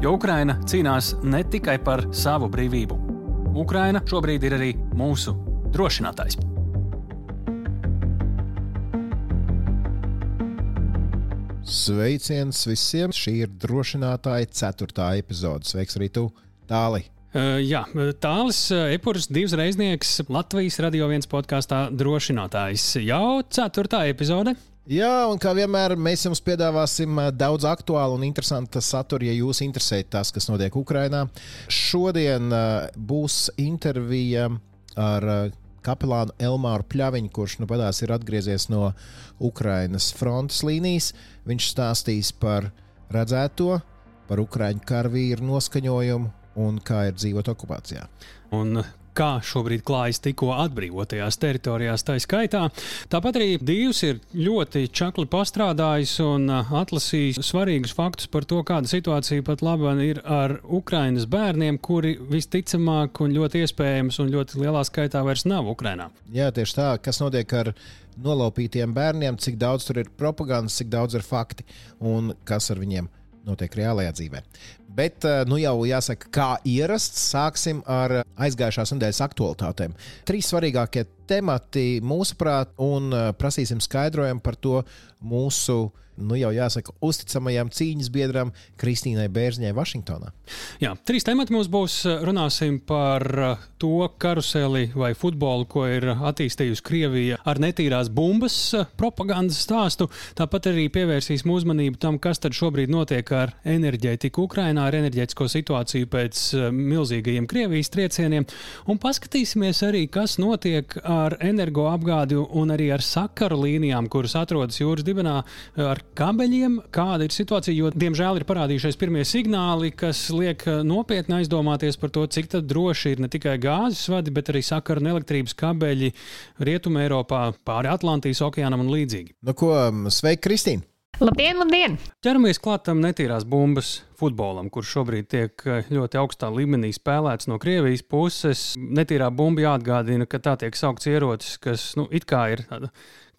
Jo Ukraina cīnās ne tikai par savu brīvību. Ukraina šobrīd ir arī mūsu drošinātājs. Sveiciens visiem! Šī ir drošinātāja ceturtā epizode. Sveiks arī tu, Tāli! Uh, jā, tālis Epurs, divs reiznieks Latvijas radio viens podkāstā drošinātājs. Jau ceturtā epizode. Jā, un kā vienmēr, mēs jums piedāvāsim daudz aktuālu un interesantu saturu, ja jūs interesē tas, kas notiek Ukrajinā. Šodien būs intervija ar kapelānu Elmāru Pļaviņu, kurš nu padās ir atgriezies no Ukrainas frontes līnijas. Viņš stāstīs par redzēto, par ukraiņu karavīru noskaņojumu un kā ir dzīvot okupācijā. Un kā šobrīd klājas tikko atbrīvotajās teritorijās, tā skaitā. Tāpat arī Dīvs ir ļoti čakli pastrādājis un atlasījis svarīgus faktus par to, kāda situācija pat laba ir ar Ukrainas bērniem, kuri visticamāk un ļoti iespējams un ļoti lielā skaitā vairs nav Ukrainā. Jā, tieši tā, kas notiek ar nolaupītiem bērniem, cik daudz tur ir propagandas, cik daudz ir fakti un kas ar viņiem notiek reālajā dzīvē. Bet nu jau jāsaka, kā ierasts, sāksim ar aizgājušās nedēļas aktualitātēm. Trīs svarīgākie temati mūsuprāt, un prasīsim skaidrojumu par to mūsu nu jau jāsaka, uzticamajam cīņas biedram Kristīnai Bērzņai Vašingtonā. Jā, trīs temati mums būs. Runāsim par uh, to karuseli vai futbolu, ko ir attīstījusi Krievija ar netīrās bumbas uh, propagandas stāstu. Tāpat arī pievērsīsim uzmanību tam, kas tad šobrīd notiek ar enerģētiku Ukrainā, ar enerģētisko situāciju pēc milzīgajiem Krievijas triecieniem. Un paskatīsimies arī, kas notiek ar energoapgādi un arī ar sakaru līnijām, kuras atrodas jūras dibenā ar kabeļiem. Kāda ir situācija? Jo, diemžēl, ir parādījušies pirmie signāli, kas liek eh, nopietni aizdomāties par to, cik droši ir ne tikai gāzes vadi, bet arī sakaru un elektrības kabeļi Rietumē, Eiropā, pāri Atlantijas okeānam un līdzīgi. Nu, ko, sveiki, Kristīne! Labdien, labdien! Ķeramies klātam netīrās bumbas futbolam, kurš šobrīd tiek eh, ļoti augstā līmenī spēlēts no Krievijas puses. Netīrā bumba jāatgādina, ka tā tiek saukts ierocis, kas nu, it kā ir tāda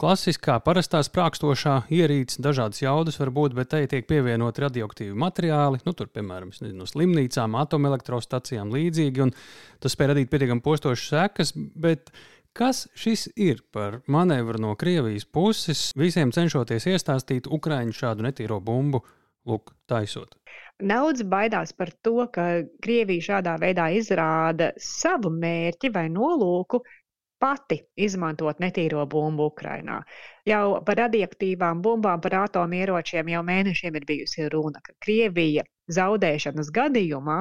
klasiskā, parastā sprākstošā ierīce, dažādas jaudas var būt, bet tai tiek pievienoti radioaktīvi materiāli, nu, tur, piemēram, no slimnīcām, atomelektrostacijām līdzīgi, un tas spēj radīt pietiekami postošas sekas, bet Kas šis ir par manevru no Krievijas puses, visiem cenšoties iestāstīt Ukraiņu šādu netīro bumbu, lūk, taisot? Daudz baidās par to, ka Krievija šādā veidā izrāda savu mērķi vai nolūku pati izmantot netīro bumbu Ukrainā. Jau par radioaktīvām bumbām, par atomieročiem jau mēnešiem ir bijusi runa, ka Krievija zaudēšanas gadījumā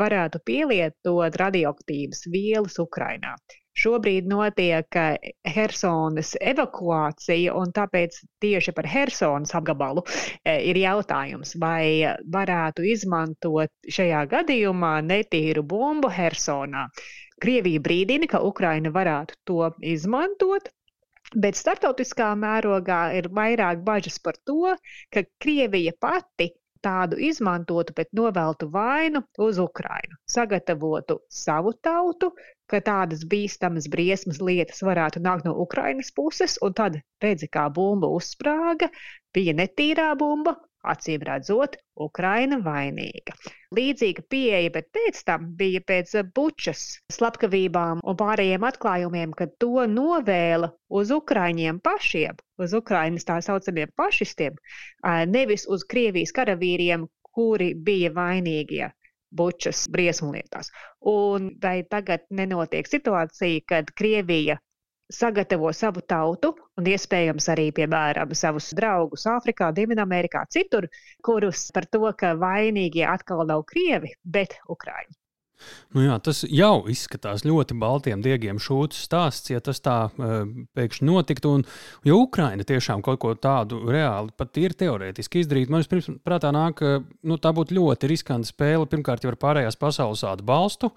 varētu pielietot radioaktīvas vielas Ukrainā. Šobrīd notiek eh, Helsonas evakuācija, un tāpēc tieši par Helsonas apgabalu eh, ir jautājums, vai varētu izmantot šajā gadījumā netīru bumbu Helsonā. Krievija brīdina, ka Ukraina varētu to izmantot, Bet starptautiskā mērogā ir vairāk bažas par to, ka Krievija pati tādu izmantotu, bet noveltu vainu uz Ukrainu, sagatavotu savu tautu, ka tādas bīstamas, briesmas lietas varētu nākt no Ukrainas puses, un tad redzi, kā bumba uzsprāga, bija netīrā bumba, acīm redzot, Ukraina vainīga. Līdzīga pieeja, bet pēc tam bija pēc bučas slepkavībām un pārējiem atklājumiem, ka to novēla uz Ukraiņiem pašiem, uz Ukrainas tā saucamiem pašistiem, nevis uz Krievijas karavīriem, kuri bija vainīgie bučas briesmlietās. Un vai tagad nenotiek situācija, kad Krievija sagatavo savu tautu un iespējams arī, piemēram, savus draugus Āfrikā, Dienvidamerikā, citur, kurus par to, ka vainīgie atkal nav krievi, bet ukrāņi. Nu jā, tas jau izskatās ļoti baltiem diegiem šūts stāsts, ja tas tā uh, pēkšņi notiktu. Un, ja Ukraina tiešām kaut ko tādu reāli pat ir teorētiski izdarīt, man pirms prātā nāk, ka nu, tā būtu ļoti riskanta spēle. Pirmkārt, jau ar pārējās pasaules atbalstu.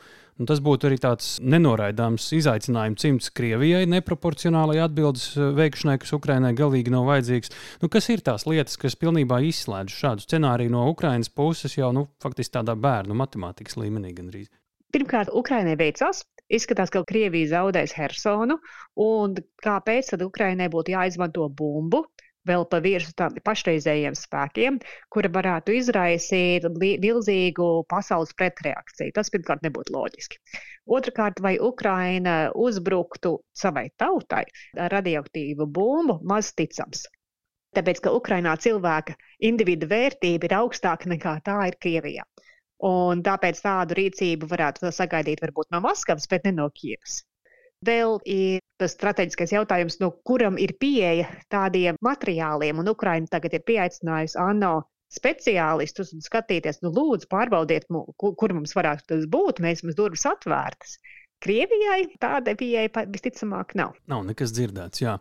Tas būtu arī tāds nenoraidāms izaicinājums cimds Krievijai, neproporcionālai atbildes e, veikšanai, kas Ukrainai galīgi nav vajadzīgs. Nu, kas ir tās lietas, kas pilnībā izslēdz šādu scenāriju no Ukrainas puses jau nu, faktiski tādā bērnu matemātikas līmenī gandrīz? Pirmkārt, Ukrainai veicās. Izskatās, ka Krievija zaudēs Hersonu, un kāpēc tad Ukrainai būtu jāizmanto bumbu? Vēl pa virsmu tam pašreizējiem spēkiem, kura varētu izraisīt milzīgu pasaules pretreakciju. Tas, pirmkārt, nebūtu loģiski. Otrakārt, vai Ukraina uzbruktu savai tautai ar radioaktīvu bumbu, maz ticams. Tāpēc, ka Ukrainā cilvēka individu vērtība ir augstāka nekā tā ir Krievijā. Un tāpēc tādu rīcību varētu sagaidīt varbūt no Maskavas, bet ne no Kievas. Vēl ir tas strateģiskais jautājums, no kuram ir pieeja tādiem materiāliem, un Ukraina tagad ir pieaicinājusi ANO speciālistus un skatīties, nu, lūdzu, pārbaudiet, kur mums varētu tas būt. Mēs mums durvis atvērtas. Krievijai tāda pieeja visticamāk nav. Nav nekas dzirdēts. Jā.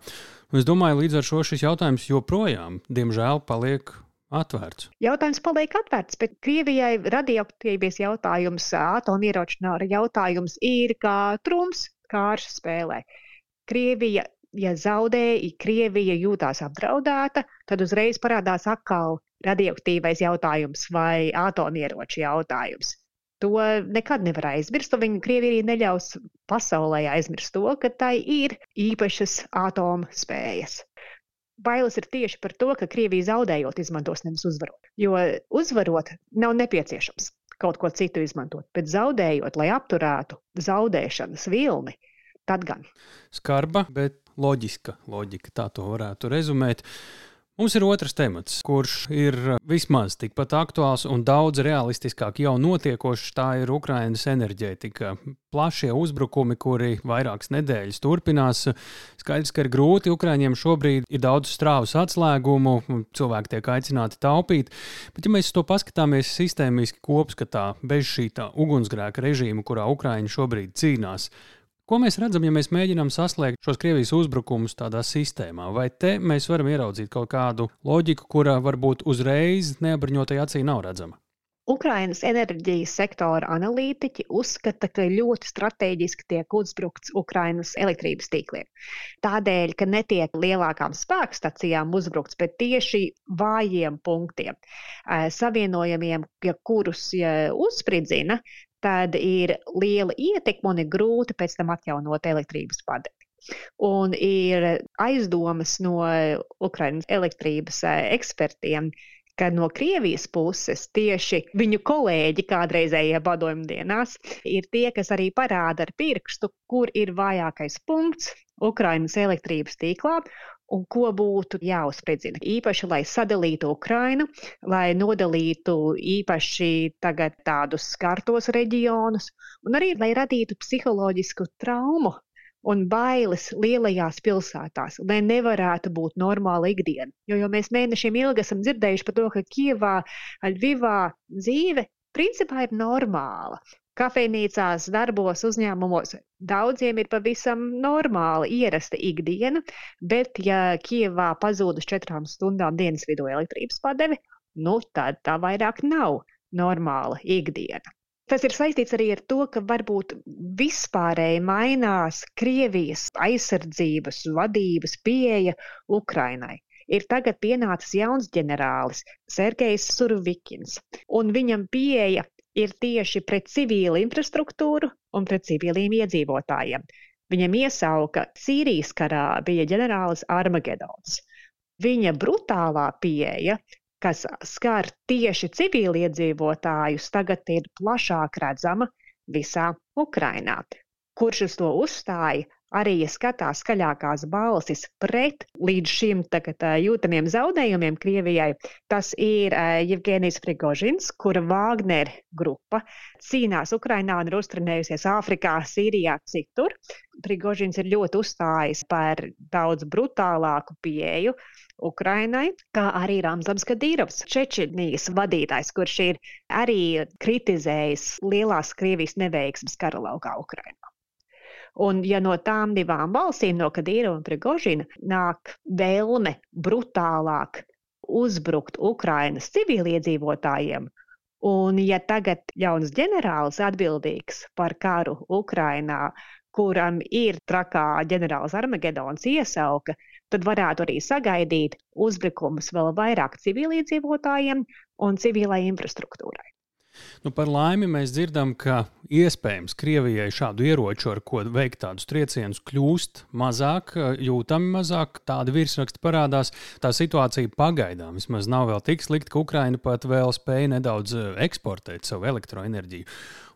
Es domāju, līdz ar šo šis jautājums joprojām, diemžēl, paliek atvērts. Jautājums paliek atvērts, bet Krievijai radioaktīvais jautājums, atomieroču jautājums ir kā trumps kāršu spēlē. Krievija, ja zaudē, ja Krievija jūtās apdraudēta, tad uzreiz parādās atkal radioaktīvais jautājums vai atomieroču jautājums. To nekad nevar aizmirst, un viņa Krievija neļaus pasaulē aizmirst to, ka tai ir īpašas atomu spējas bailes ir tieši par to, ka Krievija zaudējot izmantos nevis uzvarot. Jo uzvarot nav nepieciešams kaut ko citu izmantot, bet zaudējot, lai apturētu zaudēšanas vilni, tad gan. Skarba, bet loģiska loģika, tā to varētu rezumēt. Mums ir otrs temats, kurš ir vismaz tikpat aktuāls un daudz realistiskāk jau notiekošs. Tā ir Ukraiņas enerģētika. Plašie uzbrukumi, kuri vairākas nedēļas turpinās. Skaidrs, ka ir grūti. Ukraiņiem šobrīd ir daudz strāvas atslēgumu, cilvēki tiek aicināti taupīt. Bet, ja mēs to paskatāmies sistēmiski kopskatā, bez šī ugunsgrēka režīma, kurā Ukraiņi šobrīd cīnās, Ko mēs redzam, ja mēs mēģinām saslēgt šos Krievijas uzbrukumus tādā sistēmā? Vai te mēs varam ieraudzīt kaut kādu loģiku, kura varbūt uzreiz neabriņotai acī nav redzama? Ukrainas enerģijas sektora analītiķi uzskata, ka ļoti strateģiski tiek uzbrukts Ukrainas elektrības tīkliem. Tādēļ, ka netiek lielākām spēkstacijām uzbrukts, bet tieši vājiem punktiem, savienojumiem, ja kurus uzspridzina, tad ir liela ietekme un ir grūti pēc tam atjaunot elektrības padevi. Un ir aizdomas no Ukraiņas elektrības eh, ekspertiem, ka no Krievijas puses tieši viņu kolēģi kādreizējie padomju dienās ir tie, kas arī parāda ar pirkstu, kur ir vājākais punkts Ukraiņas elektrības tīklā, un ko būtu jāuzspridzina. Īpaši, lai sadalītu Ukrainu, lai nodalītu īpaši tagad tādus skartos reģionus, un arī, lai radītu psiholoģisku traumu un bailes lielajās pilsētās, lai nevarētu būt normāla ikdiena. Jo, jo mēs mēnešiem ilgi esam dzirdējuši par to, ka Kievā, Ļuvivā dzīve principā ir normāla kafejnīcās, darbos, uzņēmumos. Daudziem ir pavisam normāla, ierasta ikdiena, bet, ja Kievā pazūd uz četrām stundām dienas vidū elektrības padeve, nu, tad tā vairāk nav normāla ikdiena. Tas ir saistīts arī ar to, ka varbūt vispārēji mainās Krievijas aizsardzības vadības pieeja Ukrainai ir tagad pienācis jauns ģenerālis, Sergejs Survikins, un viņam pieeja ir tieši pret civīlu infrastruktūru un pret civiliem iedzīvotājiem. Viņam iesauka Sīrijas karā bija ģenerālis Armagedons. Viņa brutālā pieeja, kas skar tieši civiliedzīvotājus, tagad ir plašāk redzama visā Ukrainā. Kurš uz to uzstāja, arī ja skatās skaļākās balsis pret līdz šim tagad, jūtamiem zaudējumiem Krievijai, tas ir Jevgenijs Prigožins, kura Wagner grupa cīnās Ukrainā un ir uztrenējusies Āfrikā, Sīrijā, citur. Prigožins ir ļoti uzstājis par daudz brutālāku pieeju Ukrainai, kā arī Ramzams Kadīrovs, Čečenijas vadītājs, kurš ir arī kritizējis lielās Krievijas neveiksmes kara laukā Ukrainā. Un, ja no tām divām valstīm, no Kadīra un Prigožina, nāk vēlme brutālāk uzbrukt Ukrainas civiliedzīvotājiem, un ja tagad jauns ģenerālis atbildīgs par karu Ukrainā, kuram ir trakā ģenerālis Armagedons iesauka, tad varētu arī sagaidīt uzbrukumus vēl vairāk civiliedzīvotājiem un civilai infrastruktūrai. Nu, par laimi mēs dzirdam, ka iespējams Krievijai šādu ieroču, ar ko veikt tādus triecienus, kļūst mazāk, jūtami mazāk. Tādi virsraksti parādās. Tā situācija pagaidām vismaz nav vēl tik slikta, ka Ukraina pat vēl spēja nedaudz eh, eksportēt savu elektroenerģiju.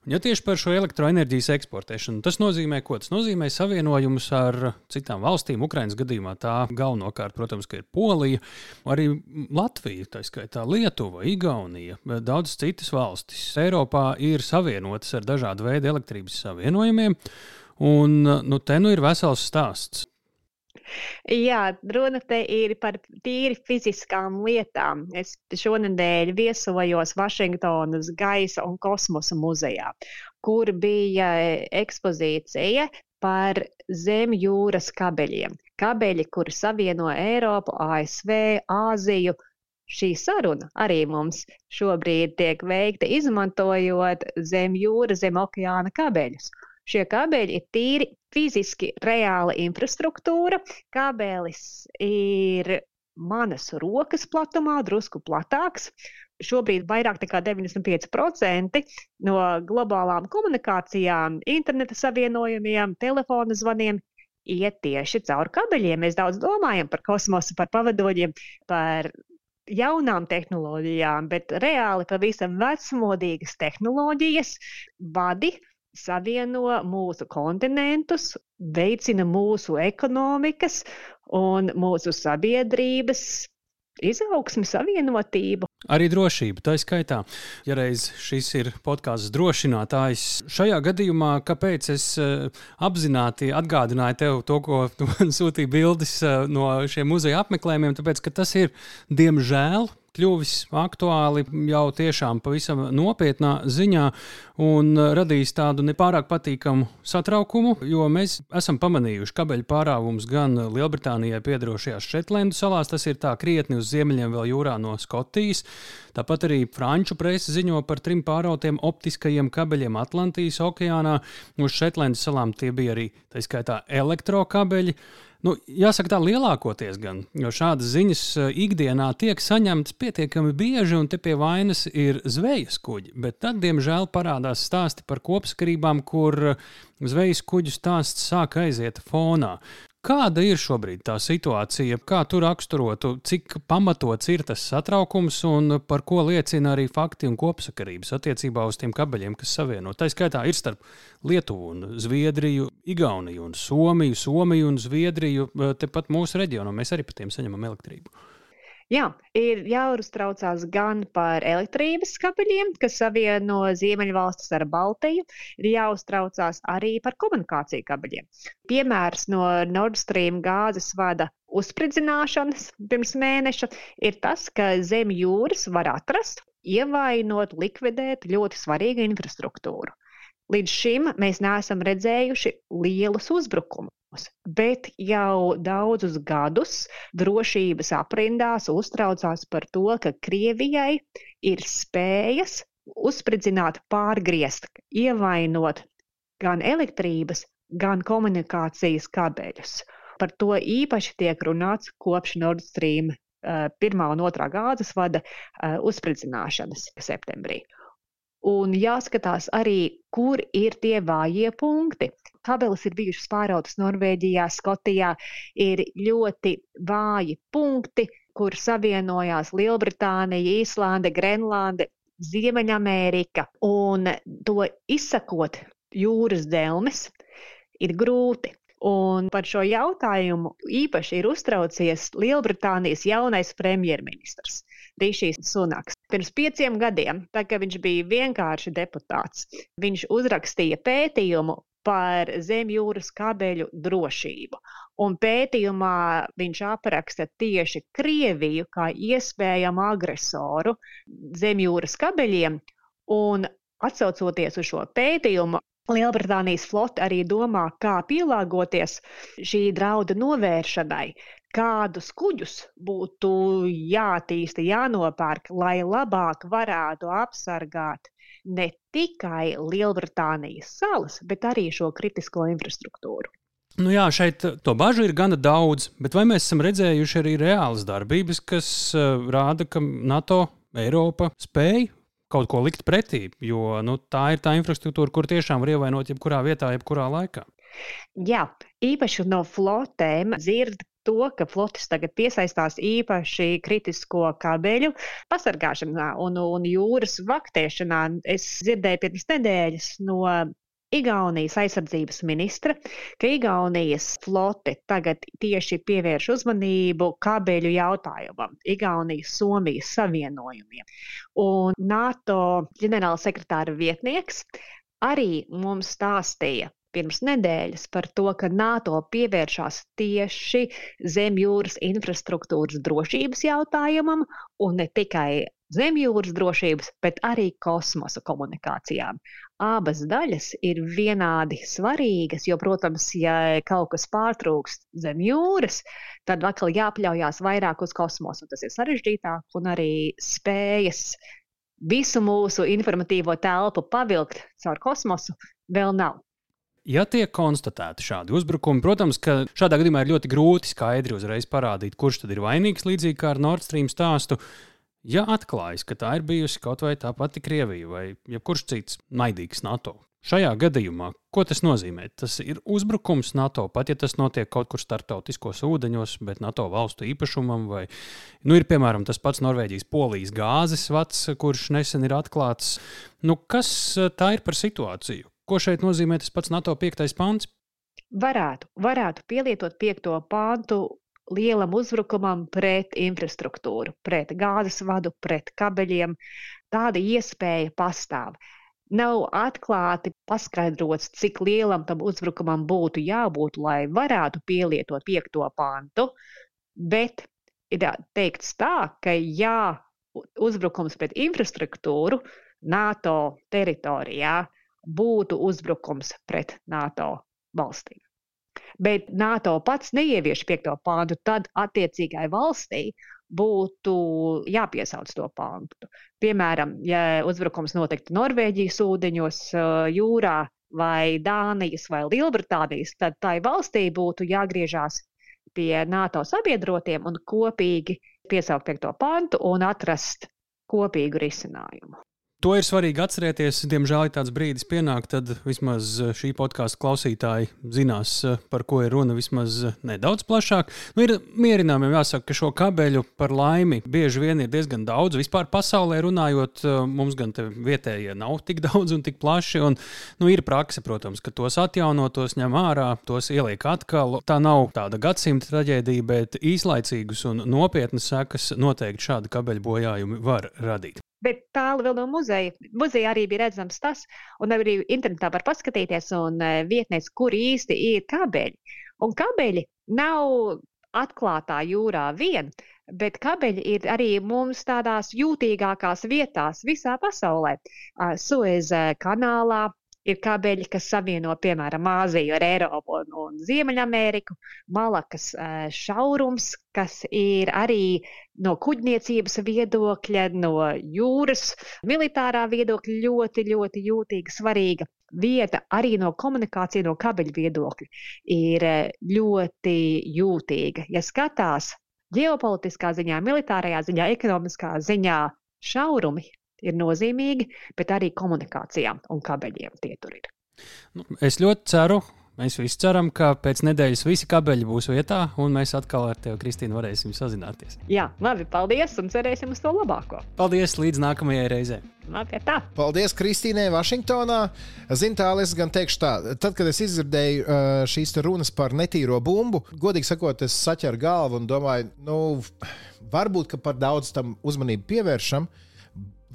Un, ja tieši par šo elektroenerģijas eksportēšanu, tas nozīmē, ko tas nozīmē savienojumus ar citām valstīm. Ukraiņas gadījumā tā galvenokārt, protams, ir Polija, arī Latvija, tā skaitā Lietuva, Igaunija, daudzas citas valstis Eiropā ir savienotas ar dažādu veidu elektrības savienojumiem. Un nu, te nu ir vesels stāsts. Jā, runa te ir par tīri fiziskām lietām. Es šonadēļ viesojos Vašingtonas gaisa un kosmosa muzejā, kur bija ekspozīcija par zemjūras kabeļiem. Kabeļi, kuri savieno Eiropu, ASV, Āziju. Šī saruna arī mums šobrīd tiek veikta izmantojot zem jūras, zem okeāna kabeļus. Šie kabeļi ir tīri fiziski reāla infrastruktūra. Kabelis ir manas rokas platumā, drusku platāks. Šobrīd vairāk nekā 95% no globālām komunikācijām, interneta savienojumiem, telefona zvaniem iet tieši caur kabeļiem. Mēs daudz domājam par kosmosu, par pavadoņiem, par jaunām tehnoloģijām, bet reāli pavisam vecmodīgas tehnoloģijas vadi savieno mūsu kontinentus, veicina mūsu ekonomikas un mūsu sabiedrības izaugsmi, savienotību. Arī drošība, tā skaitā. Ja reiz šis ir podkāsts drošinātājs, šajā gadījumā, kāpēc es uh, apzināti atgādināju tev to, ko tu man sūtīji bildes uh, no šiem muzeja apmeklējumiem, tāpēc, ka tas ir, diemžēl, kļuvis aktuāli jau tiešām pavisam nopietnā ziņā un radījis tādu nepārāk patīkamu satraukumu, jo mēs esam pamanījuši kabeļu pārāvumus gan Lielbritānijai piedarošajās Šetlendu salās, tas ir tā krietni uz ziemeļiem vēl jūrā no Skotijas. Tāpat arī franču presa ziņo par trim pārautiem optiskajiem kabeļiem Atlantijas okeānā. Uz Šetlendu salām tie bija arī tā skaitā elektrokabeļi. Nu, jāsaka, tā lielākoties gan, jo šādas ziņas eh, ikdienā tiek saņemtas pietiekami bieži, un te pie vainas ir zvejas kuģi. Bet tad, diemžēl, parādās stāsti par kopsakarībām, kur zvejas kuģu stāsts sāk aiziet fonā. Kāda ir šobrīd tā situācija? Kā tu raksturotu, cik pamatots ir tas satraukums un par ko liecina arī fakti un kopsakarības attiecībā uz tiem kabeļiem, kas savieno? Tā skaitā ir starp Lietuvu un Zviedriju, Igauniju un Somiju, Somiju un Zviedriju. Tepat mūsu reģionā mēs arī par tiem saņemam elektrību. Jā, ir jāuztraucās gan par elektrības kabeļiem, kas savieno Ziemeļvalstis ar Baltiju, ir jāuztraucās arī par komunikāciju kabeļiem. Piemērs no Nord Stream gāzes vada uzspridzināšanas pirms mēneša ir tas, ka zem jūras var atrast, ievainot, likvidēt ļoti svarīgu infrastruktūru. Līdz šim mēs neesam redzējuši lielus uzbrukumus bet jau daudzus gadus drošības aprindās uztraucās par to, ka Krievijai ir spējas uzspridzināt, pārgriezt, ievainot gan elektrības, gan komunikācijas kabeļus. Par to īpaši tiek runāts kopš Nord Stream uh, pirmā un otrā gāzes vada uh, uzspridzināšanas septembrī. Un jāskatās arī, kur ir tie vājie punkti. Kabelis ir bijušas pārautas Norvēģijā, Skotijā, ir ļoti vāji punkti, kur savienojās Lielbritānija, Īslande, Grenlande, Ziemeļamerika. Un to izsakot jūras dēlmes ir grūti. Un par šo jautājumu īpaši ir uztraucies Lielbritānijas jaunais premjerministrs. Rīšīs Sunaks. Pirms pieciem gadiem, tā, kad viņš bija vienkārši deputāts, viņš uzrakstīja pētījumu par zemjūras kabeļu drošību. Un pētījumā viņš apraksta tieši Krieviju kā iespējamu agresoru zemjūras kabeļiem. Un atsaucoties uz šo pētījumu, Lielbritānijas flote arī domā, kā pielāgoties šī drauda novēršanai, kādus kuģus būtu jātīsta, jānopērk, lai labāk varētu apsargāt ne tikai Lielbritānijas salas, bet arī šo kritisko infrastruktūru. Nu jā, šeit to bažu ir gana daudz, bet vai mēs esam redzējuši arī reālas darbības, kas uh, rāda, ka NATO, Eiropa spēj kaut ko likt pretī? Jo nu, tā ir tā infrastruktūra, kur tiešām var ievainot jebkurā vietā, jebkurā laikā. Jā, īpaši no flotēm dzird to, ka flotes tagad piesaistās īpaši kritisko kabeļu pasargāšanā un, un jūras vaktēšanā. Es dzirdēju pirms nedēļas no Igaunijas aizsardzības ministra, ka Igaunijas flote tagad tieši pievērš uzmanību kabeļu jautājumam, Igaunijas Somijas savienojumiem. Un NATO ģenerālsekretāra vietnieks arī mums stāstīja, pirms nedēļas par to, ka NATO pievēršās tieši zemjūras infrastruktūras drošības jautājumam un ne tikai zemjūras drošības, bet arī kosmosa komunikācijām. Abas daļas ir vienādi svarīgas, jo, protams, ja kaut kas pārtrūkst zem jūras, tad atkal jāpaļaujas vairāk uz kosmosu. Tas ir sarežģītāk un arī spējas visu mūsu informatīvo telpu pavilkt caur kosmosu vēl nav. Ja tiek konstatēti šādi uzbrukumi, protams, ka šādā gadījumā ir ļoti grūti skaidri uzreiz parādīt, kurš tad ir vainīgs, līdzīgi kā ar Nord Stream stāstu. Ja atklājas, ka tā ir bijusi kaut vai tā pati Krievija vai jebkurš cits naidīgs NATO, šajā gadījumā, ko tas nozīmē? Tas ir uzbrukums NATO, pat ja tas notiek kaut kur starptautiskos ūdeņos, bet NATO valstu īpašumam, vai nu, ir piemēram tas pats Norvēģijas polijas gāzes vats, kurš nesen ir atklāts. Nu, kas tā ir par situāciju? Ko šeit nozīmē tas pats NATO 5. pāns? Varētu, varētu pielietot 5. pāntu lielam uzbrukumam pret infrastruktūru, pret gāzes vadu, pret kabeļiem. Tāda iespēja pastāv. Nav atklāti paskaidrots, cik lielam tam uzbrukumam būtu jābūt, lai varētu pielietot 5. pāntu, bet ir teikts tā, ka jā, uzbrukums pret infrastruktūru NATO teritorijā būtu uzbrukums pret NATO valstīm. Bet NATO pats neievieš piekto pāntu, tad attiecīgai valstī būtu jāpiesauc to pāntu. Piemēram, ja uzbrukums notiktu Norvēģijas ūdeņos, jūrā vai Dānijas vai Lielbritānijas, tad tai valstī būtu jāgriežās pie NATO sabiedrotiem un kopīgi piesaukt piekto pantu un atrast kopīgu risinājumu. To ir svarīgi atcerēties. Diemžēl, ja tāds brīdis pienāk, tad vismaz eh, šī podkāstu klausītāji zinās, eh, par ko ir runa vismaz eh, nedaudz plašāk. Nu, ir mierināmiem jāsaka, ka šo kabeļu par laimi bieži vien ir diezgan daudz. Vispār pasaulē runājot, mums gan vietējie nav tik daudz un tik plaši. Un, nu, ir prakse, protams, ka tos atjauno, tos ņem ārā, tos ieliek atkal. Tā nav tāda gadsimta traģēdija, bet īslaicīgas un nopietnas sekas noteikti šādi kabeļu bojājumi var radīt bet tālu vēl no muzeja. Muzejā arī bija redzams tas, un arī internetā var paskatīties, un e, vietnēs, kur īsti ir kabeļi. Un kabeļi nav atklātā jūrā vien, bet kabeļi ir arī mums tādās jūtīgākās vietās visā pasaulē. Sueza kanālā, ir kabeļi, kas savieno, piemēram, Āziju ar Eiropu un, un Ziemeļameriku, Malakas šaurums, kas ir arī no kuģniecības viedokļa, no jūras militārā viedokļa ļoti, ļoti jūtīga, svarīga vieta, arī no komunikācija, no kabeļu viedokļa, ir ļoti jūtīga. Ja skatās ģeopolitiskā ziņā, militārajā ziņā, ekonomiskā ziņā, šaurumi ir nozīmīgi, bet arī komunikācijām un kabeļiem tie tur ir. Nu, es ļoti ceru, Mēs visi ceram, ka pēc nedēļas visi kabeļi būs vietā, un mēs atkal ar tevi, Kristīna, varēsim sazināties. Jā, labi, paldies, un cerēsim uz to labāko. Paldies, līdz nākamajai reizei. Paldies Kristīnai Vašingtonā. Zinu, tā es gan teikšu tā, tad, kad es izdzirdēju uh, šīs runas par netīro bumbu, godīgi sakot, es saķeru galvu un domāju, nu, varbūt, ka par daudz tam uzmanību pievēršam.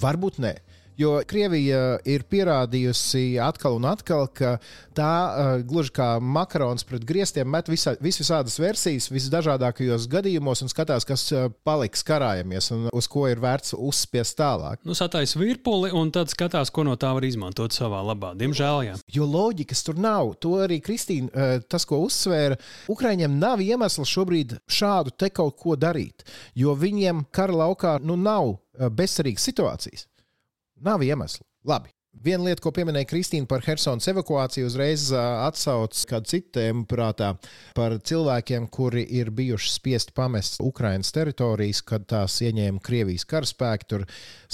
Varbūt nē. Jo Krievija ir pierādījusi atkal un atkal, ka tā uh, gluži kā makarons pret griestiem met visā, vis visādas versijas, visdažādākajos gadījumos un skatās, kas uh, paliks karājamies un uz ko ir vērts uzspiest tālāk. Nu, satais virpuli un tad skatās, ko no tā var izmantot savā labā. Diemžēl, jā. Jo loģikas tur nav. To arī Kristīna, uh, tas, ko uzsvēra, Ukraiņiem nav iemesls šobrīd šādu te kaut ko darīt, jo viņiem kara laukā nu, nav bezcerīgas situācijas. Nav iemesla. Labi. Viena lieta, ko pieminēja Kristīna par Helsinas evakuāciju, uzreiz atsaucas kādu citu tēmu prātā par cilvēkiem, kuri ir bijuši spiesti pamest Ukraiņas teritorijas, kad tās ieņēma Krievijas karaspēki. Tur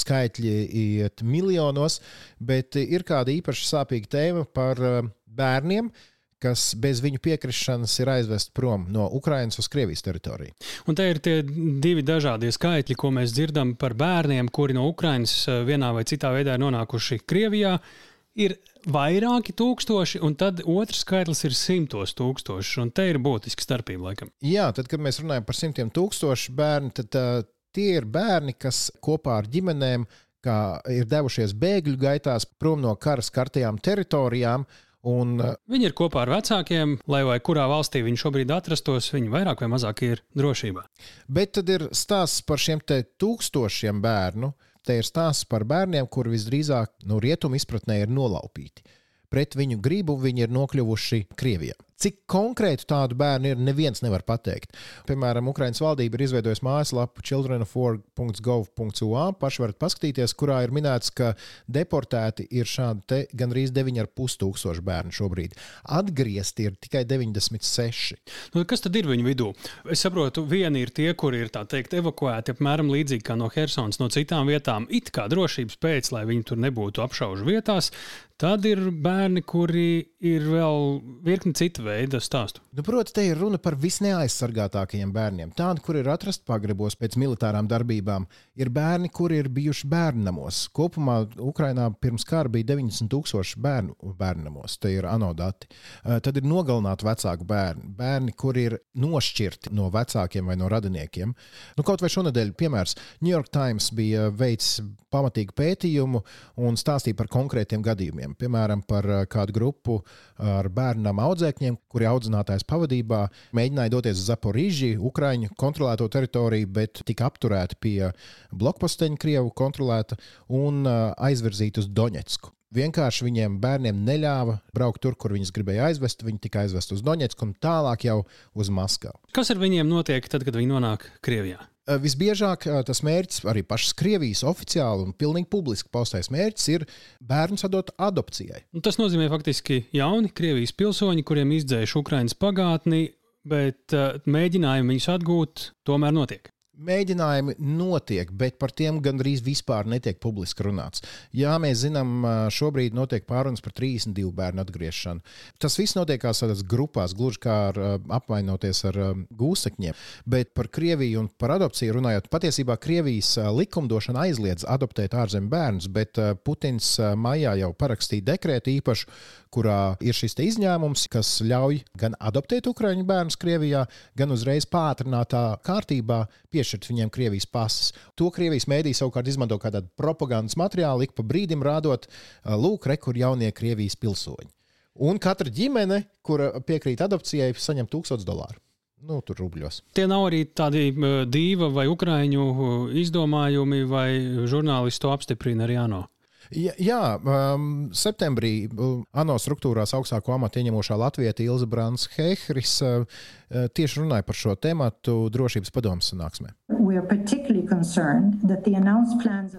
skaitļi iet miljonos, bet ir kāda īpaši sāpīga tēma par bērniem, kas bez viņu piekrišanas ir aizvest prom no Ukrainas uz Krievijas teritoriju. Un te ir tie divi dažādie skaitļi, ko mēs dzirdam par bērniem, kuri no Ukrainas eh, vienā vai citā veidā ir nonākuši Krievijā. Ir vairāki tūkstoši, un tad otrs skaitlis ir simtos tūkstoši. Un te ir būtiska starpība, laikam. Jā, tad, kad mēs runājam par simtiem tūkstošu bērnu, tad uh, tie ir bērni, kas kopā ar ģimenēm ir devušies bēgļu gaitās prom no kara skartajām teritorijām Un, uh, viņi ir kopā ar vecākiem, lai vai kurā valstī viņi šobrīd atrastos, viņi vairāk vai mazāk ir drošībā. Bet tad ir stāsts par šiem tūkstošiem bērnu. Te ir stāsts par bērniem, kuri visdrīzāk no nu, rietumu izpratnē ir nolaupīti. Pret viņu gribu viņi ir nokļuvuši Krievijā. Cik konkrēti tādu bērnu ir, neviens nevar pateikt. Piemēram, Ukraiņas valdība ir izveidojusi mājaslapu childrenofor.gov.ua. Paši varat paskatīties, kurā ir minēts, ka deportēti ir šādi gandrīz 9,5 tūkstoši bērnu šobrīd. Atgriezti ir tikai 96. Nu, kas tad ir viņu vidū? Es saprotu, vieni ir tie, kuri ir teikt, evakuēti apmēram līdzīgi kā no Helsinas, no citām vietām, it kā drošības pēc, lai viņi tur nebūtu apšaužu vietās. Tad ir bērni, kuri ir vēl virkni citu veida stāstu. Nu, Protams, te ir runa par visneaizsargātākajiem bērniem. Tādi, kur ir atrasti pagrabos pēc militārām darbībām, ir bērni, kuri ir bijuši bērnamos. Kopumā Ukrainā pirms kara bija 90 tūkstoši bērnu bērnamos. Tie ir anodati. Eh, tad ir nogalināti vecāku bērni, bērni, kuri ir nošķirti no vecākiem vai no radiniekiem. Nu, kaut vai šonadēļ, piemērs, New York Times bija veicis pamatīgu pētījumu un stāstīja par konkrētiem gadījumiem. Piemēram, par eh, kādu grupu ar bērnam audzēkņiem, kuri audzinātājs pavadībā mēģināja doties uz Zaporīžu, Ukraiņu kontrolēto teritoriju, bet tika apturēti pie blokposteņa, Krievu kontrolēta un aizvirzīti uz Doņetsku. Vienkārši viņiem bērniem neļāva braukt tur, kur viņus gribēja aizvest. Viņi tika aizvest uz Doņetsku un tālāk jau uz Maskavu. Kas ar viņiem notiek tad, kad viņi nonāk Krievijā? Eh, visbiežāk eh, tas mērķis, arī pašas Krievijas oficiāli un pilnīgi publiski paustais mērķis, ir bērnu sadot adopcijai. Un nu, tas nozīmē faktiski jauni Krievijas pilsoņi, kuriem izdzēš Ukraiņas pagātni, bet uh, mēģinājumi viņus atgūt tomēr notiek. Mēģinājumi notiek, bet par tiem gandrīz vispār netiek publiski runāts. Jā, mēs zinām, šobrīd notiek pārunas par 32 bērnu atgriešanu. Tas viss notiek tādās grupās, gluži kā ar, apvainoties ar gūstekņiem. Bet par Krieviju un par adopciju runājot, patiesībā Krievijas likumdošana aizliedz adoptēt ārzemju bērnus, bet Putins maijā jau parakstīja dekrētu īpašu, kurā ir šis izņēmums, kas ļauj gan adoptēt ukraiņu bērnus Krievijā, gan uzreiz pātrinātā kārtībā piešķirt viņiem Krievijas pases. To Krievijas mēdī savukārt izmanto kā tādu propagandas materiālu, ik pa brīdim rādot, lūk, re, kur jaunie Krievijas pilsoņi. Un katra ģimene, kura piekrīt adopcijai, saņem 1000 dolāru. Nu, tur rubļos. Tie nav arī tādi dīva vai ukrāņu izdomājumi, vai žurnālisti to apstiprina arī ANO. Jā, jā um, septembrī ANO struktūrās augstāko amatu ieņemošā Latvijas Ilza Brāns Hehris uh, tieši runāja par šo tēmatu drošības padomus sanāksmē.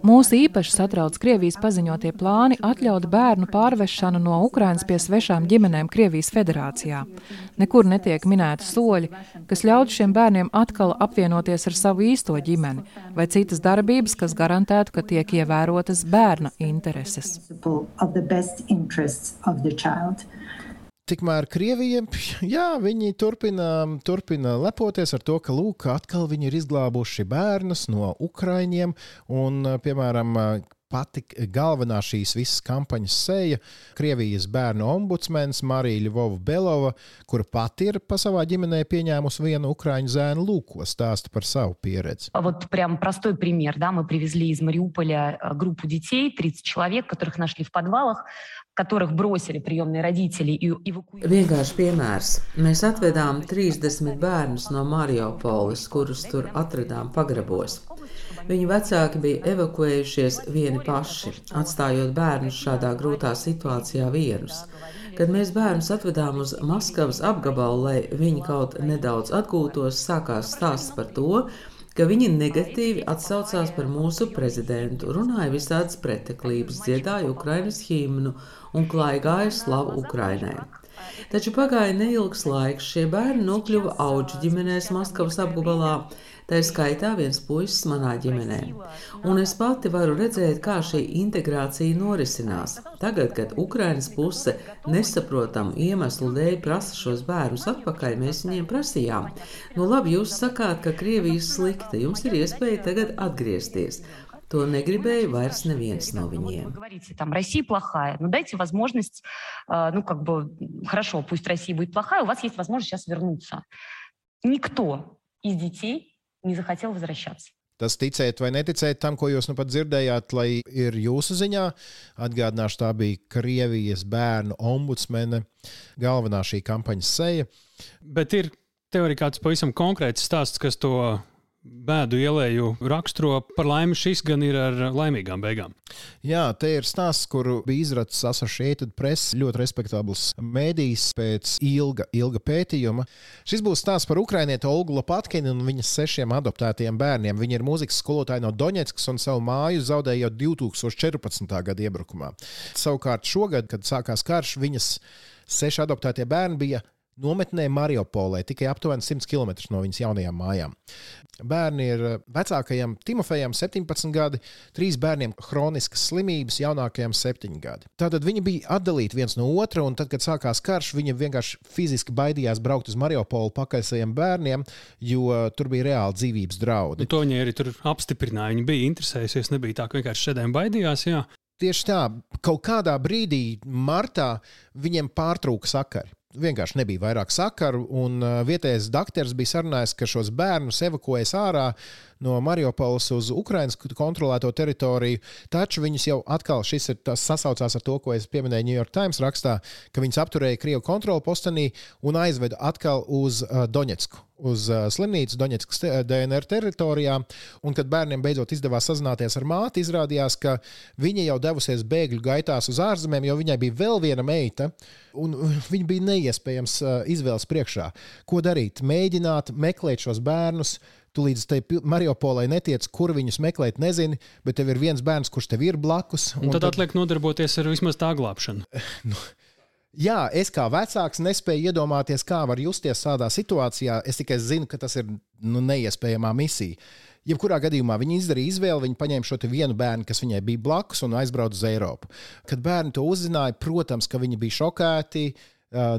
Mūs īpaši satrauc Krievijas paziņotie plāni atļaut bērnu pārvešanu no Ukrainas pie svešām ģimenēm Krievijas federācijā. Nekur netiek minēti soļi, kas ļautu šiem bērniem atkal apvienoties ar savu īsto ģimeni, vai citas darbības, kas garantētu, ka tiek ievērotas bērna intereses. Tikmēr Krievija, jā, viņi turpina, turpina lepoties ar to, ka, lūk, atkal viņi ir izglābuši bērnus no Ukraiņiem. Un, piemēram, pati galvenā šīs visas kampaņas seja - Krievijas bērnu ombudsmenis Marija Ļuvova Belova, kura pati ir pa savā ģimenē pieņēmusi vienu ukraiņu zēnu lūko stāstu par savu pieredzi. Вот прям простой пример, да, мы привезли из Мариуполя э, группу детей, 30 человек, которых нашли в подвалах, которых бросили приемные родители и эвакуировали. Vienkārši piemērs. Mēs atvedām 30 bērnus no Mariupoles, kurus tur atradām pagrabos. Viņu vecāki bija evakuējušies vieni paši, atstājot bērnus šādā grūtā situācijā vienus. Kad mēs bērnus atvedām uz Maskavas apgabalu, lai viņi kaut nedaudz atgūtos, sākās stāsts par to, ka viņi negatīvi atsaucās par mūsu prezidentu, runāja visādas preteklības, dziedāja Ukrainas himnu un klaigāja slavu Ukrainai. Taču pagāja neilgs laiks, šie bērni nokļuva auģu ģimenēs Maskavas apgabalā, Tā ir skaitā viens puisis manā ģimenē. Un es pati varu redzēt, kā šī integrācija norisinās. Tagad, kad Ukrainas puse nesaprotamu iemeslu dēļ prasa šos bērnus atpakaļ, mēs viņiem prasījām, nu labi, jūs sakāt, ka Krievija ir slikta, jums ir iespēja tagad atgriezties. То неgribēja vairs neviens no viņiem. Говорите, там Россия плохая, ну дайте возможность, э, ну как бы хорошо, пусть Россия будет плохая, у вас есть возможность сейчас вернуться. Никто из детей не захотел возвращаться. Tas ticēt vai neticēt tam, ko jūs nu pat dzirdējāt, lai ir jūsu ziņā. Atgādināšu, tā bija Krievijas bērnu ombudsmene, galvenā šī kampaņas seja. Bet ir tev arī kāds pavisam konkrēts stāsts, kas to bēdu ielēju raksturo. Par laimi šis gan ir ar laimīgām beigām. Jā, te ir stāsts, kuru bija izracis Associated Press, ļoti respektabls mēdījis pēc ilga, ilga pētījuma. Šis būs stāsts par ukrainieti Olgu Lopatkinu un viņas sešiem adoptētiem bērniem. Viņa ir mūzikas skolotāja no Doņetskas un savu māju zaudēja jau 2014. gada iebrukumā. Savukārt šogad, kad sākās karš, viņas seši adoptētie bērni bija nometnē Mariupolē, tikai aptuveni 100 km no viņas jaunajām mājām. Bērni ir eh, vecākajam Timofejam 17 gadi, trīs bērniem chroniskas slimības, jaunākajam 7 gadi. Tātad viņi bija atdalīti viens no otra, un tad, kad sākās karš, viņi vienkārši fiziski baidījās braukt uz Mariupolu pakaļ saviem bērniem, jo tur bija reāli dzīvības draudi. Un to viņi arī tur apstiprināja. Viņi bija interesējušies, nebija tā, ka vienkārši šodien baidījās. Jā. Tieši tā, kaut kādā brīdī, martā, viņiem pārtrūka sakari vienkārši nebija vairāk sakaru. Un vietējais doktors bija sarunājis, ka šos bērnus evakuēs ārā no Mariupoles uz Ukraiņas kontrolēto teritoriju. Taču viņus jau atkal šis ir tas sasaucās ar to, ko es pieminēju New York Times rakstā, ka viņus apturēja Krievijas kontrolu postenī un aizveda atkal uz uh, Doņetsku. Uz uh, slimnīcu Doņetskas DNR teritorijā. Un, kad bērniem beidzot izdevās sazināties ar māti, izrādījās, ka viņa jau devusies bēgļu gaitās uz ārzemēm, jo viņai bija vēl viena meita, un viņa bija neiespējams uh, izvēles priekšā. Ko darīt? Mēģināt meklēt šos bērnus, Tu līdz tai Mariupolai netiec, kur viņus meklēt, nezini, bet tev ir viens bērns, kurš tev ir blakus. Un, un tad, tad atliek nodarboties ar vismaz tā glābšanu. nu, Jā, es kā vecāks nespēju iedomāties, kā var justies tādā situācijā. Es tikai zinu, ka tas ir nu, neiespējama misija. Jebkurā gadījumā viņi izdarīja izvēli, viņi paņēma šo vienu bērnu, kas viņai bija blakus, un aizbrauca uz Eiropu. Kad bērni to uzzināja, protams, ka viņi bija šokēti,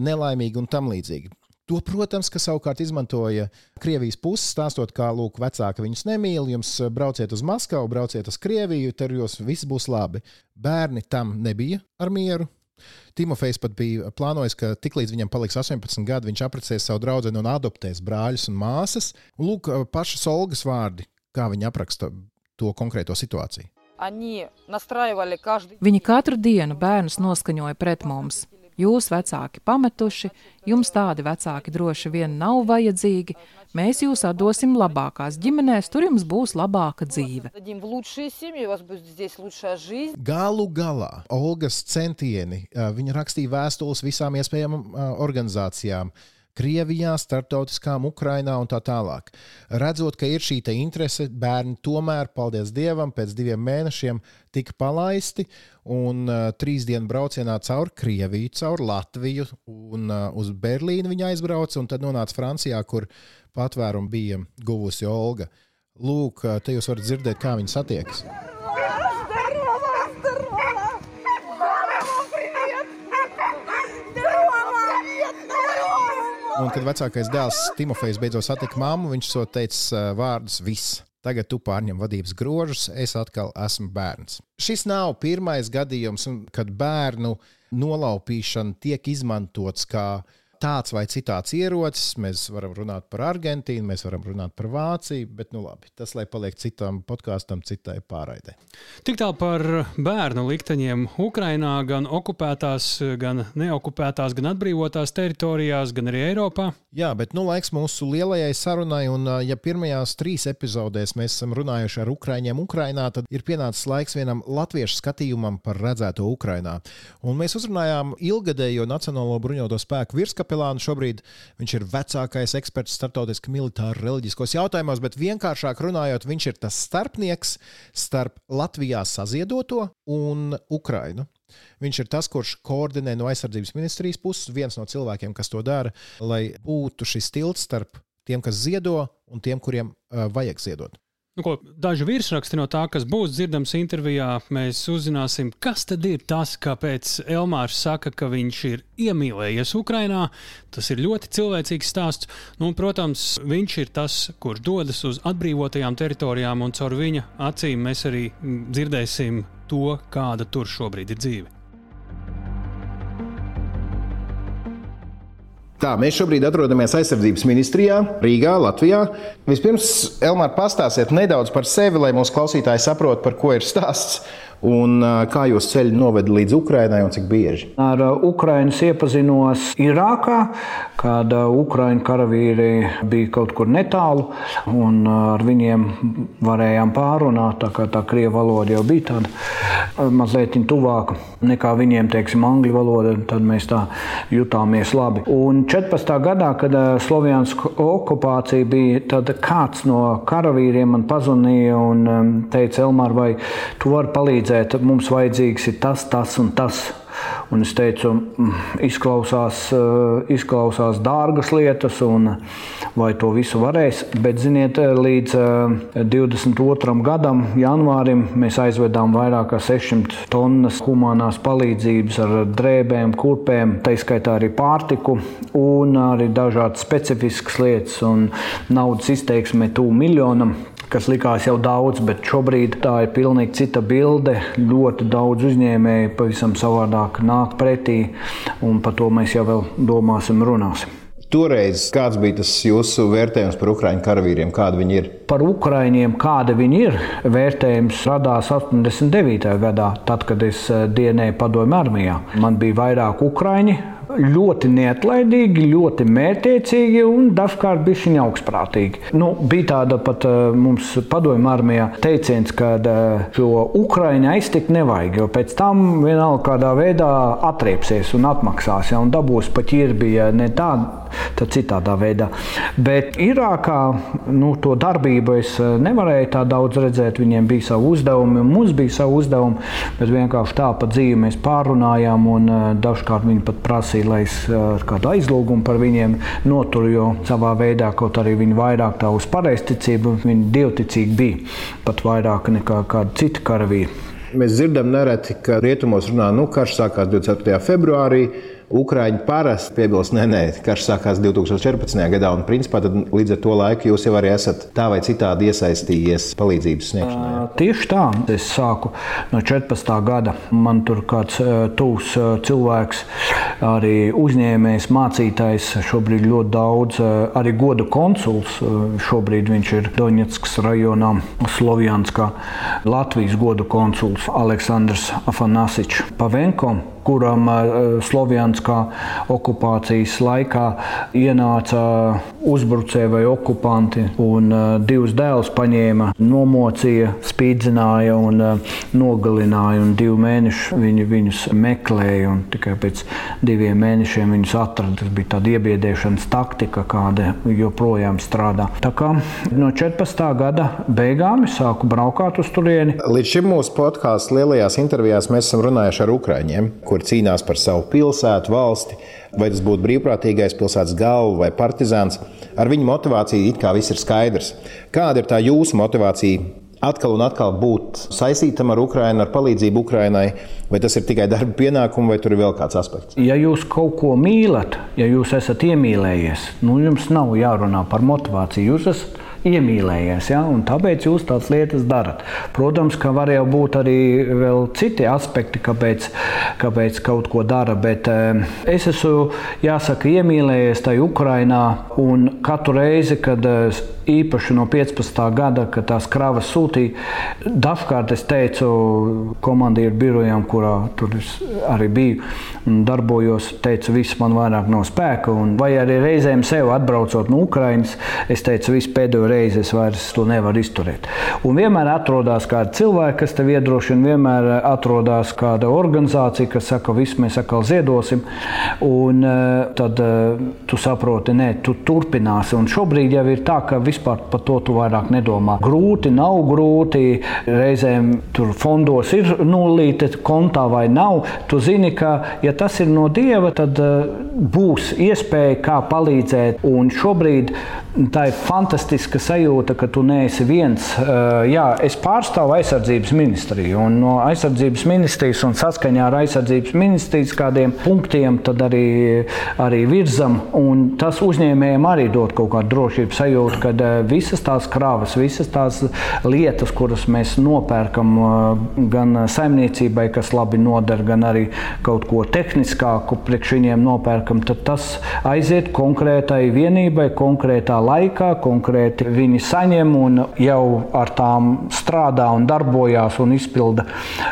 nelaimīgi un tam līdzīgi. To, protams, ka savukārt izmantoja Krievijas puses, stāstot, kā lūk, vecāki viņus nemīl, jums brauciet uz Maskavu, brauciet uz Krieviju, tur jūs viss būs labi. Bērni tam nebija ar mieru. Timofejs pat bija plānojis, ka tiklīdz viņam paliks 18 gadi, viņš apprecēs savu draugu un adoptēs brāļus un māsas. Lūk, pašas Olgas vārdi, kā viņa apraksta to konkrēto situāciju. Viņi katru dienu bērnus noskaņoja pret mums. Jūs, vecāki, pametuši, jums tādi vecāki droši vien nav vajadzīgi. Mēs jūs atdosim labākās ģimenēs, tur jums būs labāka dzīve. Galu galā Olgas centieni, viņa rakstīja vēstules visām iespējamām organizācijām. Krievijā, starptautiskām, Ukrainā un tā tālāk. Redzot, ka ir šī interese, bērni tomēr, paldies Dievam, pēc diviem mēnešiem tika palaisti un uh, trīs dienu braucienā caur Krieviju, caur Latviju un uh, uz Berlīnu viņa aizbrauca un tad nonāca Francijā, kur patvērumu bija guvusi Olga. Lūk, te jūs varat dzirdēt, kā viņi satiekas. Un, kad vecākais dēls Timofejs beidzot satika māmu, viņš to teica vārdus viss. tagad tu pārņem vadības grožus, es atkal esmu bērns. Šis nav pirmais gadījums, kad bērnu nolaupīšana tiek izmantots kā tāds vai citāds ierocis. Mēs varam runāt par Argentīnu, mēs varam runāt par Vāciju, bet nu labi, tas lai paliek citam podkāstam, citai pārraidē. Tik tālu par bērnu likteņiem Ukrajinā, gan okupētās, gan neokupētās, gan atbrīvotās teritorijās, gan arī Eiropā. Jā, bet nu laiks mūsu lielajai sarunai, un ja pirmajās trīs epizodēs mēs esam runājuši ar Ukraiņiem Ukrajinā, tad ir pienācis laiks vienam latviešu skatījumam par redzēto Ukrajinā. Un mēs uzrunājām ilgadējo Nacionālo bruņoto spēku virskapelu kapelānu. Šobrīd viņš ir vecākais eksperts starptautiski militāri reliģiskos jautājumos, bet vienkāršāk runājot, viņš ir tas starpnieks starp Latvijā saziedoto un Ukrainu. Viņš ir tas, kurš koordinē no aizsardzības ministrijas puses, viens no cilvēkiem, kas to dara, lai būtu šis tilts starp tiem, kas ziedo, un tiem, kuriem uh, vajag ziedot. Nu, ko, daži virsraksti no tā, kas būs dzirdams intervijā, mēs uzzināsim, kas tad ir tas, kāpēc Elmārs saka, ka viņš ir iemīlējies Ukrajinā. Tas ir ļoti cilvēcīgs stāsts. Nu, un, protams, viņš ir tas, kurš dodas uz atbrīvotajām teritorijām, un caur viņa acīm mēs arī dzirdēsim to, kāda tur šobrīd ir dzīve. Tā, mēs šobrīd atrodamies aizsardzības ministrijā, Rīgā, Latvijā. Vispirms, Elmār, pastāstiet nedaudz par sevi, lai mūsu klausītāji saprotu, par ko ir stāsts Un kā jūs ceļu noveda līdz Ukrainai un cik bieži? Ar Ukraiņas iepazinos Irākā, kad Ukraiņu karavīri bija kaut kur netālu, un ar viņiem varējām pārunāt. Tā kā tā krievu valoda jau bija tāda mazliet tuvāka nekā viņiem, teiksim, angļu valoda, tad mēs tā jutāmies labi. Un 14. gadā, kad Slovijas okupācija bija, tad kāds no karavīriem man pazvanīja un teica, Elmār, vai tu vari palīdzēt? Palīdzēt, mums vajadzīgs ir tas, tas un tas. Un es teicu, mm, izklausās, eh, izklausās dārgas lietas, un vai to visu varēs. Bet, ziniet, līdz 22. Eh, gadam, janvārim, mēs aizvedām vairāk kā 600 tonnas humanās palīdzības ar drēbēm, kurpēm, tā izskaitā arī pārtiku, un arī dažādas specifiskas lietas, un naudas izteiksme tuvu miljonam kas likās jau daudz, bet šobrīd tā ir pilnīgi cita bilde. Ļoti daudz uzņēmēju pavisam savādāk nāk pretī, un par to mēs jau vēl domāsim, runāsim. Toreiz kāds bija tas jūsu vērtējums par ukrāņu karavīriem? Kādi viņi ir? Par ukrāņiem, kāda viņi ir, vērtējums radās 89. gadā, tad, kad es eh, dienēju padomju armijā. Man bija vairāk ukrāņi, ļoti neatlaidīgi, ļoti mērķiecīgi un dažkārt bija viņa augstprātīgi. Nu, bija tāda pat uh, mums padomju armijā teiciens, ka uh, šo Ukraiņu aiztikt nevajag, jo pēc tam vienalga kādā veidā atriepsies un atmaksās, ja, un dabūs pa ķirbi, ja ne tāda, tad citādā veidā. Bet Irākā nu, to darbību es uh, nevarēju tā daudz redzēt, viņiem bija savi uzdevumi, un mums bija savi uzdevumi, bet vienkārši tā pa dzīvi mēs pārunājām, un dažkārt viņi pat prasīja lai es ar kādu aizlūgumu par viņiem noturu, jo savā veidā, kaut arī viņi vairāk tā uz pareizticību, viņi dievticīgi bija pat vairāk nekā kādi citi karavīri. Mēs dzirdam nereti, ka rietumos runā, nu, karš sākās 24. februārī. Ukrāņi parasti piebilst, nē, nē, karš sākās 2014. gadā, un principā līdz ar to laiku jūs jau arī esat tā vai citādi iesaistījies palīdzības sniegšanā. Uh, tieši tā, es sāku no 14. gada. Man tur kāds uh, cilvēks, arī uzņēmējs, mācītājs, šobrīd ļoti daudz, arī goda konsuls. Šobrīd viņš ir Doņetskas rajonā, Slovjanskā, Latvijas goda konsuls Aleksandrs Afanasičs Pavenko kuram eh, Slovjanskā okupācijas laikā ienāca uzbrucēji vai okupanti un eh, divus dēlus paņēma, nomocīja, spīdzināja un eh, nogalināja. Un divu mēnešu viņi viņus meklēja un tikai pēc diviem mēnešiem viņus atrada. Tas bija tāda iebiedēšanas taktika, kāda joprojām strādā. Tā kā no 14. gada beigām es sāku braukāt uz turieni. Līdz šim mūsu podkāstu lielajās intervijās mēs esam runājuši ar Ukraiņiem, kur cīnās par savu pilsētu, valsti, vai tas būtu brīvprātīgais pilsētas galva vai partizāns. Ar viņu motivāciju it kā viss ir skaidrs. Kāda ir tā jūsu motivācija? Atkal un atkal būt saistītam ar Ukrajinu, ar palīdzību Ukrajinai, vai tas ir tikai darba pienākums, vai tur ir vēl kāds aspekts? Ja jūs kaut ko mīlat, ja jūs esat iemīlējies, nu jums nav jārunā par motivāciju. Jūs esat iemīlējies. Ja? Tāpēc jūs tādas lietas darat. Protams, ka var jau būt arī citi aspekti, kāpēc, kāpēc kaut ko dara. Bet eh, es esmu, jāsaka, iemīlējies tajā Ukrainā un katru reizi, kad īpaši no 15. gada, kad tās kravas sūtīja, dažkārt es teicu komandieru birojām, kurā tur arī biju un darbojos, teicu, viss man vairāk nav spēka. Un, vai arī reizēm sev atbraucot no Ukrainas, es teicu, visu pēdējo reizi es vairs to nevaru izturēt. Un vienmēr atrodas kādi cilvēki, kas tev iedrošina, vienmēr atrodas kāda organizācija, kas saka, viss mēs atkal ziedosim. Un eh, tad eh, tu saproti, nē, tu turpināsi. Un šobrīd jau ir tā, ka vispār par to tu vairāk nedomā. Grūti, nav grūti. Reizēm tur fondos ir nulīte kontā vai nav. Tu zini, ka ja tas ir no dieva, tad būs iespēja kā palīdzēt. Un šobrīd tā ir fantastiska sajūta, ka tu neesi viens. Uh, jā, es pārstāvu aizsardzības ministriju, un no aizsardzības ministrijas un saskaņā ar aizsardzības ministrijas kādiem punktiem arī, arī virzam. Tas uzņēmējiem arī dod kaut kādu drošības sajūtu, ka uh, visas tās krāvas, visas tās lietas, kuras mēs nopērkam gan saimniecībai, kas labi noder, gan arī kaut ko tehniskāku priekš viņiem nopērkam, tad tas aiziet konkrētai vienībai, konkrētā laikā, konkrēti viņi saņem un jau ar tām strādā un darbojās un izpilda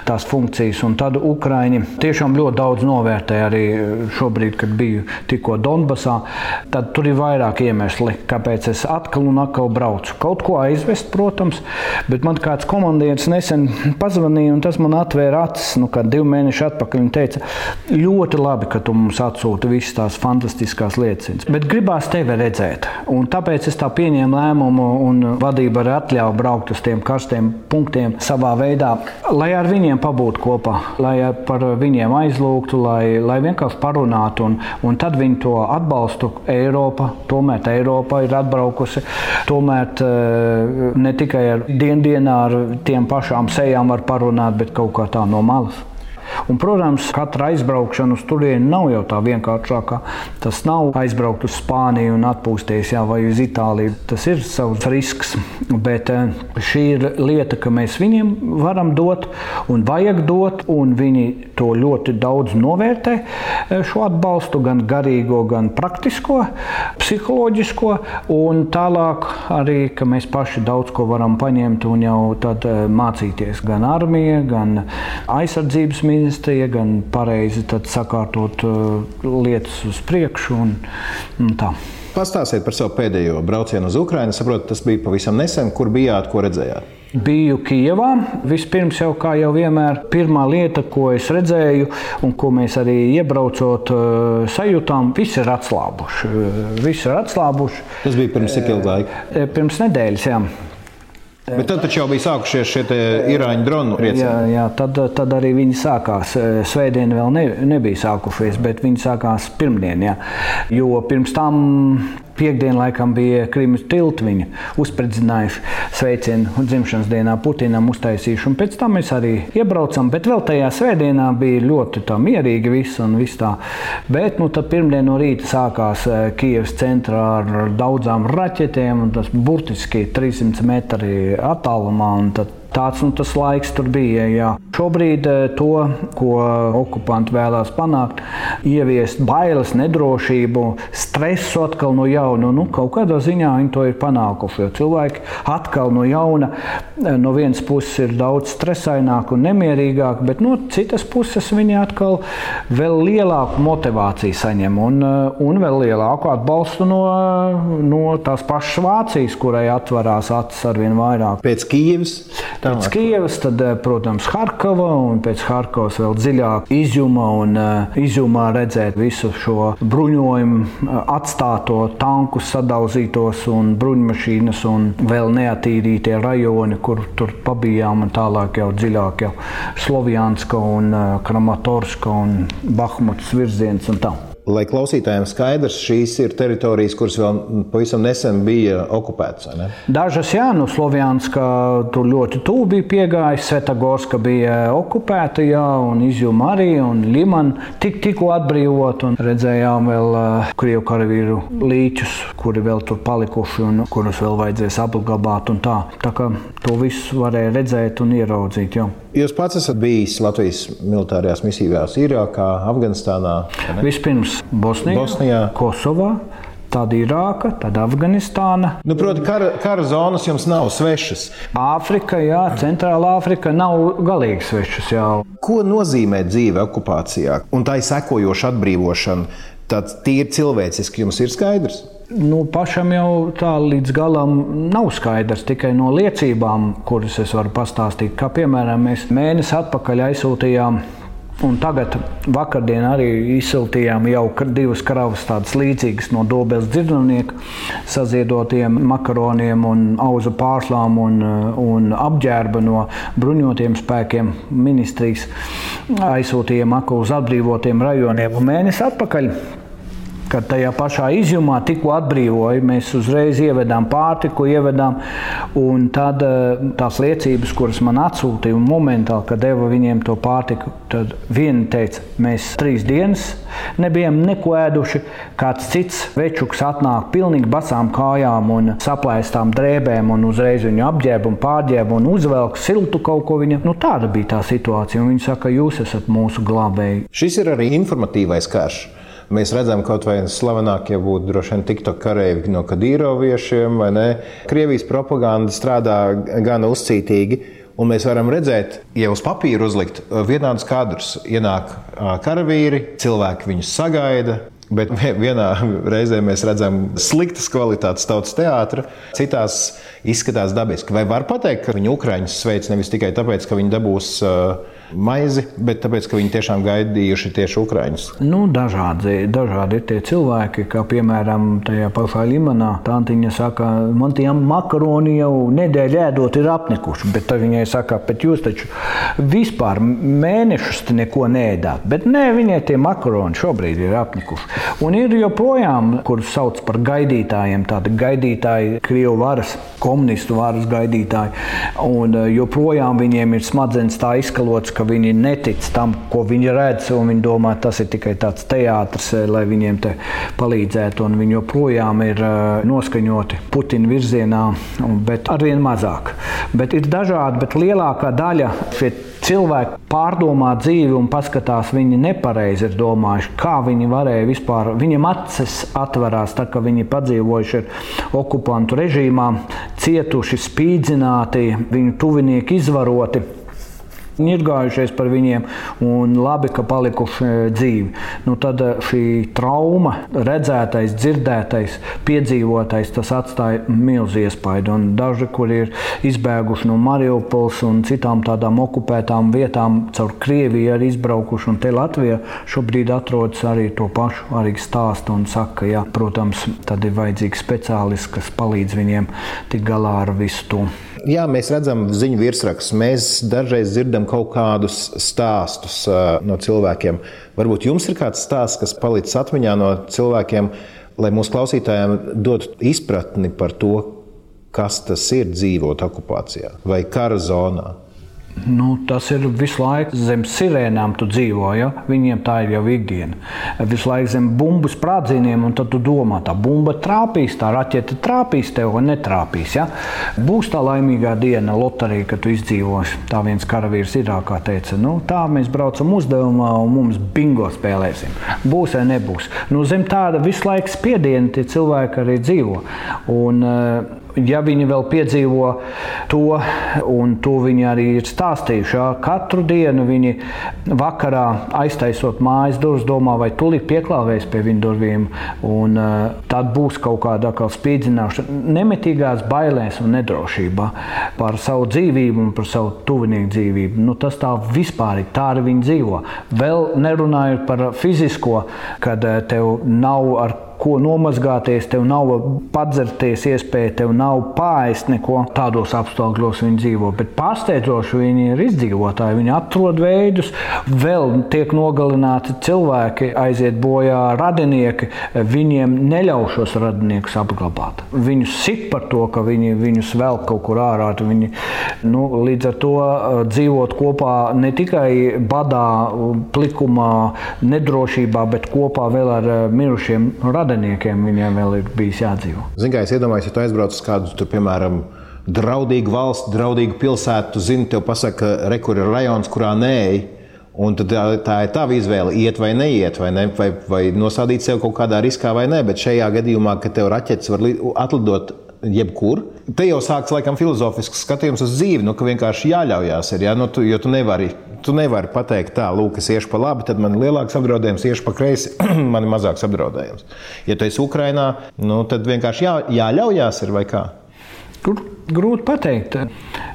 tās funkcijas. Un tad Ukraiņi tiešām ļoti daudz novērtē arī šobrīd, kad biju tikko Donbasā. Tad tur ir vairāk iemesli, kāpēc es atkal un atkal braucu. Kaut ko aizvest, protams, bet man kāds komandieris nesen pazvanīja un tas man atvēra acis. Nu, kad divi mēneši atpakaļ viņa teica, ļoti labi, ka tu mums atsūti visas tās fantastiskās liecības. Bet gribās tevi redzēt. Un tāpēc es tā pieņēmu lēmumu, un vadība arī atļāva braukt uz tiem karstiem punktiem savā veidā, lai ar viņiem pabūtu kopā, lai par viņiem aizlūgtu, lai, lai vienkārši parunātu. Un, un tad viņi to atbalstu. Eiropa, tomēr Eiropa ir atbraukusi. Tomēr ne tikai ar diendienā ar tiem pašām sejām var parunāt, bet kaut kā tā no malas. Un, protams, katra aizbraukšana uz turieni nav jau tā vienkāršākā. Tas nav aizbraukt uz Spāniju un atpūsties, jā, vai uz Itāliju. Tas ir savs risks. Bet eh, šī ir lieta, ka mēs viņiem varam dot un vajag dot, un viņi to ļoti daudz novērtē. Eh, šo atbalstu gan garīgo, gan praktisko, psiholoģisko, un tālāk arī, ka mēs paši daudz ko varam paņemt un jau tad eh, mācīties gan armija, gan aizsardzības ministrija ministrija, gan pareizi sakārtot uh, lietas uz priekšu. Un, un tā. Pastāstiet par savu pēdējo braucienu uz Ukrajinu. Saprotu, tas bija pavisam nesen. Kur bijāt, ko redzējāt? Biju Kijavā. Vispirms, jau kā jau vienmēr, pirmā lieta, ko es redzēju, un ko mēs arī iebraucot, uh, sajūtām, visi ir atslābuši. Visi ir atslābuši. Tas bija pirms cik ilga laika? Pirms nedēļas, jā. Bet tad jau bija sākušies šie īrāņu dronu riecēni. Jā, jā tad, tad arī viņi sākās. Svētdien vēl ne, nebija sākušies, bet viņi sākās pirmdien. Jā. Jo pirms tam Piektdienā laikam bija Krimas tilta. Viņa uzspridzinājuši sveicienu dzimšanas dienā Putinam, uztaisījuši. Un pēc tam mēs arī iebraucam. Bet vēl tajā svētdienā bija ļoti mierīgi viss un viss tā. Bet nu, pirmdien no rīta sākās eh, Kievas centrā ar daudzām raķetēm. Tas burtiski 300 metri attālumā. Tāds nu, tas laiks tur bija. Jā. Šobrīd eh, to, ko okupanti vēlās panākt, ieviest bailes, nedrošību, stresu atkal no jauna. Nu, kaut kādā ziņā viņi to ir panākuši. Jo cilvēki atkal no jauna, eh, no vienas puses ir daudz stresaināki un nemierīgāki, bet no citas puses viņi atkal vēl lielāku motivāciju saņem un, eh, un vēl lielāku atbalstu no, no tās pašas Vācijas, kurai atverās acis ar vien vairāk. Pēc Kijavas? Pēc Kievas, tad, eh, protams, Harkava un pēc Harkavas vēl dziļāk izjuma un uh, izjumā redzēt visu šo bruņojumu, uh, atstāto tanku sadauzītos un bruņmašīnas un vēl neatīrītie rajoni, kur tur pabijām un tālāk jau dziļāk jau Slovjanska un Kramatorska un Bahmutas virziens un tā. Lai klausītājiem skaidrs, šīs ir teritorijas, kuras vēl pavisam nesen bija okupētas. Dažas, jā, nu, Slovānska tur ļoti tuvu bija piegājis, Svetagorska bija okupēta, jā, un Izjuma arī, un Limana tik, tikko atbrīvot, un redzējām vēl uh, Krievu karavīru līķus, kuri vēl tur palikuši un kurus vēl vajadzēs apglabāt un tā. Tā kā to visu varēja redzēt un ieraudzīt. Jā. Jūs pats esat bijis Latvijas militārajās misijās Irākā, Afganistānā. Vispirms Bosnijā, Bosnijā. Kosovā. Tad Irāka, tad Afganistāna. Nu, proti, kara, kara zonas jums nav svešas. Āfrika, jā, Centrālā Āfrika nav galīgi svešas. Jā. Ko nozīmē dzīve okupācijā un tā izsekojoša atbrīvošana? Tāds tīri cilvēciski jums ir skaidrs nu, pašam jau tā līdz galam nav skaidrs. Tikai no liecībām, kuras es varu pastāstīt, kā piemēram mēs mēnesi atpakaļ aizsūtījām. Un tagad, vakardien, arī izsūtījām jau divas kravas, tādas līdzīgas no Dobels dzirdamnieka, saziedotiem makaroniem, un auzu pārslām un, un apģērba no bruņotiem spēkiem ministrijas. Aizsūtījām uz atbrīvotiem rajoniem. Un mēnesi atpakaļ kad tajā pašā izjumā tikko atbrīvoja, mēs uzreiz ievedām pārtiku, ievedām, un tad eh, tās liecības, kuras man atsūtīja, un momentāli, kad deva viņiem to pārtiku, tad viena teica, mēs trīs dienas nebijām neko ēduši, kāds cits večuks atnāk pilnīgi basām kājām un saplēstām drēbēm, un uzreiz viņu apģērba un pārģērba un uzvelk siltu kaut ko viņa. Nu, tāda bija tā situācija, un viņi saka, jūs esat mūsu glābēji. Šis ir arī informatīvais karš. Mēs redzam, kaut vai slavenākie būtu droši vien TikTok kareivi no kadīroviešiem, vai ne? Krievijas propaganda strādā gan uzcītīgi. Un mēs varam redzēt, ja uz papīra uzlikt vienādus kadrus, ienāk karavīri, cilvēki viņus sagaida, Bet vienā reizē mēs redzam sliktas kvalitātes tautas teātru, citās izskatās dabiski. Vai var pateikt, ka viņi Ukrāņus sveic nevis tikai tāpēc, ka viņi dabūs uh, maizi, bet tāpēc, ka viņi tiešām gaidījuši tieši ukrāņus? Nu, dažādi, dažādi ir tie cilvēki, kā piemēram tajā pašā Limanā. Tantiņa saka, man tie makaroni jau nedēļu ēdot ir apnikuši, bet tad viņai saka, bet jūs taču vispār mēnešus neko nēdāt. Bet nē, viņai tie makaroni šobrīd ir apnikuši. Un ir joprojām, kurus sauc par gaidītājiem, tādi gaidītāji, Krievu varas, komunistu varas gaidītāji. Un eh, joprojām viņiem ir smadzenes tā izkalots, ka ka viņi netic tam, ko viņi redz, un viņi domā, tas ir tikai tāds teātris, eh, lai viņiem te palīdzētu. Viņi joprojām ir eh, noskaņoti Putina virzienā, bet arvien mazāk. Bet ir dažādi, bet lielākā daļa šie cilvēki pārdomā dzīvi un paskatās, viņi nepareizi ir domājuši, kā viņi varēja vispār. Viņiem acis atverās, tā, ka viņi padzīvojuši okupantu režīmā, cietuši, spīdzināti, viņu tuvinieki izvaroti. Ir gājušies par viņiem, un labi, ka palikuši e, dzīvi. Nu, tad e, šī trauma, redzētais, dzirdētais, piedzīvotais, tas atstāja milzu iespaidu. Un daži, kuri ir izbēguši no Mariupols un citām tādām okupētām vietām, caur Krieviju arī izbraukuši, un te Latvijā šobrīd atrodas arī to pašu arī stāstu un saka, ka, protams, tad ir vajadzīgs speciālists, kas palīdz viņiem tikt galā ar visu to jā, mēs redzam ziņu virsrakstus, mēs dažreiz dzirdam kaut kādus stāstus no cilvēkiem. Varbūt jums ir kāds stāsts, kas palicis atmiņā no cilvēkiem, lai mūsu klausītājiem dotu izpratni par to, kas tas ir dzīvot okupācijā vai kara zonā. Nu, tas ir visu laiku zem sirēnām, tu dzīvo. Ja? Viņiem tā ir jau ikdiena. Visu laiku zem bumbu sprādzieniem, un tad tu domā, tā bumba trāpīs, tā raķete trāpīs tev vai netrāpīs. Ja? Būs tā laimīgā diena, loterija, kad tu izdzīvosi. Tā viens karavīrs Irākā teica, nu, tā mēs braucam uzdevumā un mums bingo spēlēsim. Būs vai nebūs. Nu, zem tāda visu laiku spiediena tie cilvēki arī dzīvo. Un, uh, ja viņi vēl piedzīvo to, un to viņi arī ir stāstījuši, jā, katru dienu viņi vakarā aiztaisot mājas durvis, domā, vai tūlīt pieklāvēs pie viņu durvīm, un uh, tad būs kaut kāda spīdzināšana, nemitīgās bailēs un nedrošībā par savu dzīvību un par savu tuvinieku dzīvību. Nu, tas tā vispār ir, tā arī viņi dzīvo. Vēl nerunājot par fizisko, kad uh, tev nav ar ko nomazgāties, tev nav padzerties iespēja, tev nav pāriest neko. Tādos apstākļos viņi dzīvo. Bet pārsteidzoši viņi ir izdzīvotāji. Viņi atrod veidus, vēl tiek nogalināti cilvēki, aiziet bojā radinieki. Viņiem neļauj šos radiniekus apglabāt. Viņus sit par to, ka viņi viņus vēl kaut kur ārā. Viņi, nu, līdz ar to uh, dzīvot kopā ne tikai badā, plikumā, nedrošībā, bet kopā vēl ar uh, mirušiem radiniekiem viņiem vēl ir bijis jādzīvo. Ziniet, kā es iedomājos, ja tu aizbrauc uz kādu, tur, piemēram, draudīgu valsti, draudīgu pilsētu, tu zini, tev pasaka, re, kur ir rajons, kurā nē. Un tad tā, tā ir tava izvēle, iet vai neiet, vai, ne, vai, vai nosādīt sevi kaut kādā riskā vai nē. Bet šajā gadījumā, kad tev raķetes var atlidot jebkur, te jau sākas laikam filozofisks skatījums uz dzīvi, nu, ka vienkārši jāļaujās. Ir, ja? nu, tu, jo tu nevari, tu nevari pateikt, tā, lūk, es iešu pa labi, tad man ir lielāks apdraudējums, iešu pa kreisi, man ir mazāks apdraudējums. Ja tu esi Ukrainā, nu, tad vienkārši jā, jāļaujās, ir vai kā? Tur grūti pateikt.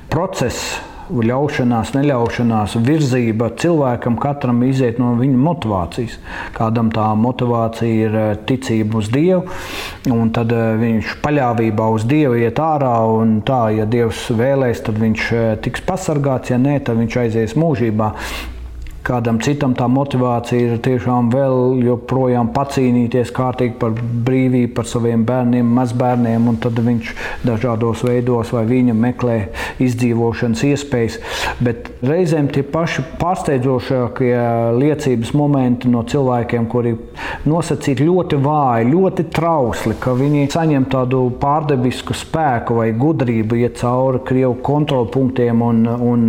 Process ļaušanās, neļaušanās, virzība cilvēkam katram iziet no viņa motivācijas. Kādam tā motivācija ir eh, ticība uz Dievu, un tad eh, viņš paļāvībā uz Dievu iet ārā, un tā, ja Dievs vēlēs, tad viņš eh, tiks pasargāts, ja nē, tad viņš aizies mūžībā. Kādam citam tā motivācija ir tiešām vēl joprojām pacīnīties kārtīgi par brīvību, par saviem bērniem, mazbērniem, un tad viņš dažādos veidos vai viņa meklē izdzīvošanas iespējas. Bet reizēm tie paši pārsteidzošākie liecības momenti no cilvēkiem, kuri nosacīti ļoti vāji, ļoti trausli, ka viņi saņem tādu pārdebisku spēku vai gudrību iet cauri Krievu kontrolpunktiem un, un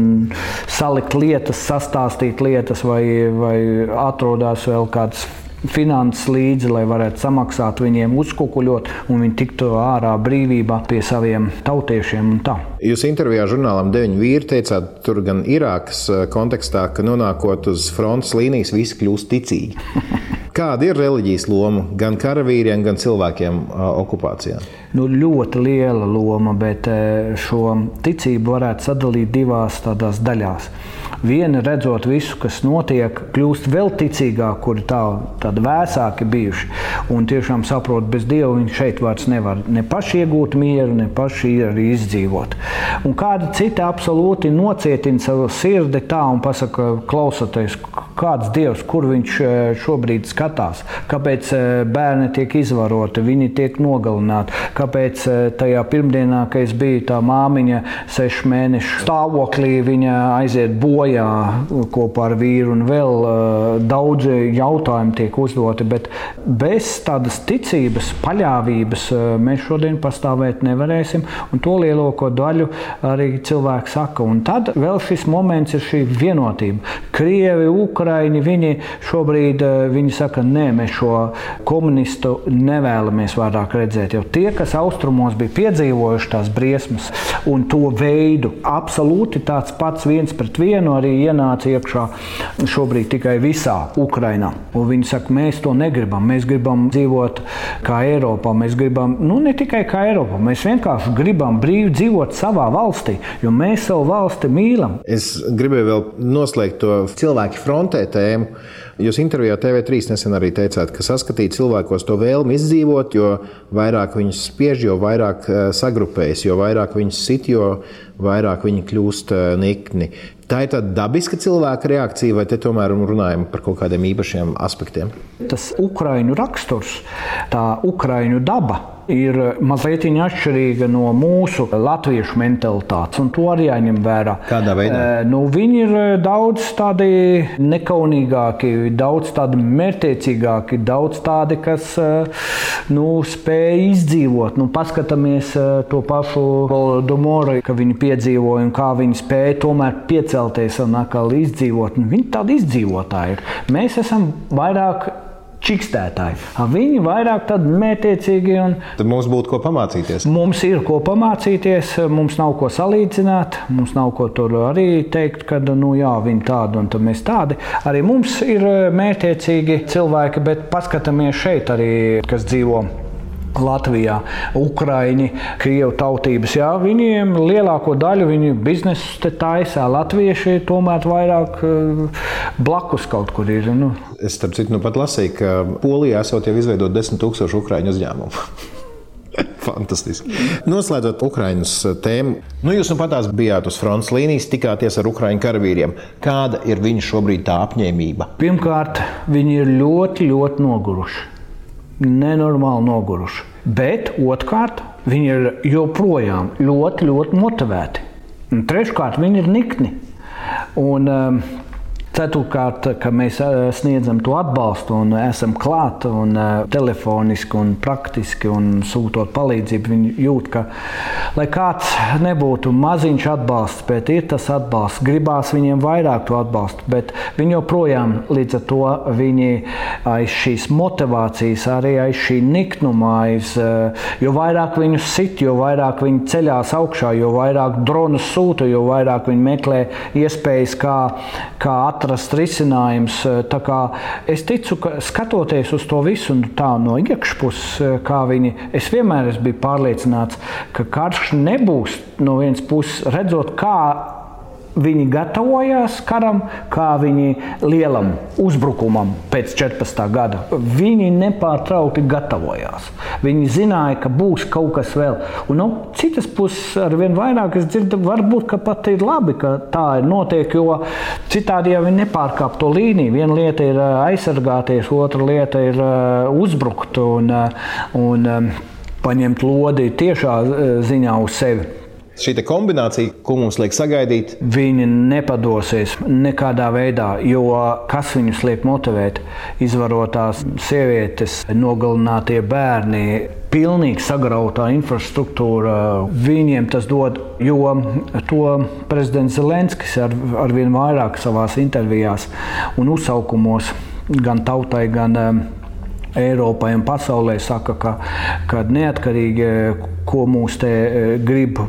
salikt lietas, sastāstīt lietas lietas, vai, vai atrodas vēl kāds finanses līdzi, lai varētu samaksāt viņiem, uzkukuļot, un viņi tiktu ārā brīvībā pie saviem tautiešiem. Jūs intervijā žurnālam Deviņu vīri teicāt, tur gan Irākas eh, kontekstā, ka nonākot uz frontes līnijas, visi kļūst ticīgi. Kāda ir reliģijas loma gan karavīriem, gan cilvēkiem eh, okupācijā? Nu, ļoti liela loma, bet eh, šo ticību varētu sadalīt divās tādās daļās. Viena redzot visu, kas notiek, kļūst vēl ticīgāk, kuri tā, tādi vēsāki bijuši. Un tiešām saprot, bez Dieva viņi šeit vairs nevar ne paši iegūt mieru, ne paši arī izdzīvot. Un kāda cita absolūti nocietina savu sirdi tā un pasaka, klausoties, kāds Dievs, kur viņš e, šobrīd skatās, kāpēc e, bērni tiek izvaroti, viņi tiek nogalināti, kāpēc e, tajā pirmdienā, kad es biju tā māmiņa, sešu mēnešu stāvoklī, viņa aiziet bojā kopā ar vīru, un vēl daudzi jautājumi tiek uzdoti. Bet bez tādas ticības, paļāvības mēs šodien pastāvēt nevarēsim, un to lielāko daļu arī cilvēki saka. Un tad vēl šis moments ir šī vienotība. Krievi, Ukraiņi, viņi šobrīd uh, viņi saka, nē, mēs šo komunistu nevēlamies vairāk redzēt. Jo tie, kas austrumos bija piedzīvojuši tās briesmas un to veidu, absolūti tāds pats viens pret vienu arī ienāca iekšā šobrīd tikai visā Ukrainā. Un viņi saka, mēs to negribam. Mēs gribam dzīvot kā Eiropā. Mēs gribam, nu ne tikai kā Eiropā, mēs vienkārši gribam brīvi dzīvot savā valstī, jo mēs savu valsti mīlam. Es gribēju vēl noslēgt to cilvēku frontē tēmu. Jūs intervijā TV3 nesen arī teicāt, ka saskatīt cilvēkos to vēlmi izdzīvot, jo vairāk viņus spiež, jo vairāk eh, sagrupējas, jo vairāk viņus sit, jo vairāk viņi kļūst eh, nikni. Tā ir tāda dabiska cilvēka reakcija, vai te tomēr runājam par kaut kādiem īpašiem aspektiem? Tas ukraiņu raksturs, tā ukraiņu daba ir mazliet atšķirīga no mūsu latviešu mentalitātes, un to arī jāņem vērā. Kādā veidā? Nu, viņi ir daudz tādi nekaunīgāki, daudz tādi mērķiecīgāki, daudz tādi, kas nu, spēj izdzīvot. Nu, paskatāmies to pašu Volodumuru, ka viņi piedzīvoja un kā viņi spēja tomēr piecelties un atkal izdzīvot. Nu, viņi tādi izdzīvotāji ir. Mēs esam vairāk čikstētāji. Viņi vairāk mētiecīgi. Un... Tad mums būtu ko pamācīties. Mums ir ko pamācīties, mums nav ko salīdzināt, mums nav ko tur arī teikt, ka nu, jā, viņi tādi un mēs tādi. Arī mums ir mētiecīgi cilvēki, bet paskatāmies šeit arī, kas dzīvo Latvijā, Ukrāņi, Krievu tautības. Jā, viņiem lielāko daļu viņu biznesu te taisā. Latvieši tomēr vairāk uh, blakus kaut kur ir. Nu. Es starp citu nu pat lasīju, ka Polijā esot jau izveidot 10 000 ukrāņu uzņēmumu. Fantastiski. Noslēdzot Ukraiņas tēmu, nu jūs nu patās bijāt uz frontes līnijas, tikāties ar Ukrāņu karavīriem. Kāda ir viņu šobrīd tā apņēmība? Pirmkārt, viņi ir ļoti, ļoti noguruši. Nenormāli noguruši. Bet otrkārt, viņi ir joprojām ļoti, ļoti motivēti. Un treškārt, viņi ir nikni. Un, um, Ceturkārt, ka mēs sniedzam to atbalstu un esam klāt un telefoniski un praktiski un sūtot palīdzību. Viņi jūt, ka, lai kāds nebūtu maziņš atbalsts, bet ir tas atbalsts, gribās viņiem vairāk to atbalstu, bet viņi joprojām līdz ar to viņi aiz šīs motivācijas, arī aiz šī niknuma, aiz, jo vairāk viņus sit, jo vairāk viņi ceļās augšā, jo vairāk dronus sūta, jo vairāk viņi meklē iespējas, kā, kā atrast atrast risinājums. Es ticu, ka skatoties uz to visu no iekšpuses, kā viņi, es vienmēr esmu pārliecināts, ka karš nebūs no vienas puses redzot, kā Viņi gatavojās karam, kā viņi lielam uzbrukumam pēc 14. gada. Viņi nepārtraukti gatavojās. Viņi zināja, ka būs kaut kas vēl. Un no nu, citas puses, ar vien vairāk es dzirdu, varbūt pat ir labi, ka tā ir notiek, jo citādi jau viņi nepārkāp to līniju. Viena lieta ir aizsargāties, otra lieta ir uzbrukt un, un paņemt lodi tiešā ziņā uz sevi. Šī kombinācija, ko mums liek sagaidīt, viņi nepadosies nekādā veidā, jo kas viņus liek motivēt? Izvarotās sievietes, nogalinātie bērni, pilnīgi sagrautā infrastruktūra. Viņiem tas dod, jo to prezidents Zelenskis ar, ar vien vairāk savās intervijās un uzsaukumos gan tautai, gan um, Eiropai un pasaulē saka, ka, ka neatkarīgi, ko mūs te eh, grib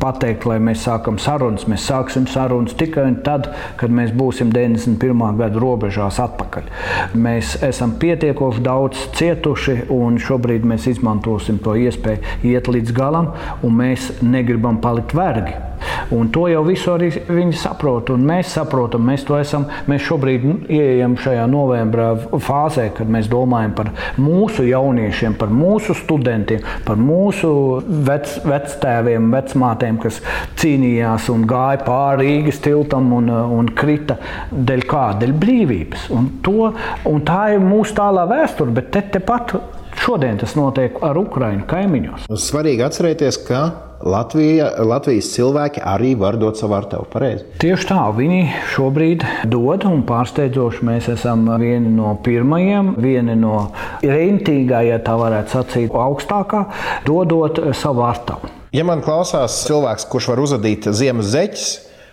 pateikt, lai mēs sākam sarunas. Mēs sāksim sarunas tikai tad, kad mēs būsim 91. gada robežās atpakaļ. Mēs esam pietiekoši daudz cietuši, un šobrīd mēs izmantosim to iespēju iet līdz galam, un mēs negribam palikt vergi. Un to jau visu arī viņi saprot, un mēs saprotam, mēs to esam. Mēs šobrīd ieejam šajā novembra fāzē, kad mēs domājam par mūsu jauniešiem, par mūsu studentiem, par mūsu vec, vectēviem, vecmātēm, kas cīnījās un gāja pāri Rīgas tiltam un, un krita dēļ kā? Dēļ brīvības. Un to, un tā ir mūsu tālā vēsture, bet te, tepat šodien tas notiek ar Ukraiņu kaimiņos. Svarīgi atcerēties, ka Latvija, Latvijas cilvēki arī var dot savu artavu. Pareizi. Tieši tā, viņi šobrīd dod, un pārsteidzoši mēs esam vieni no pirmajiem, vieni no reintīgā, ja tā varētu sacīt, augstākā, dodot savu artavu. Ja man klausās cilvēks, kurš var uzadīt ziemas zeķes,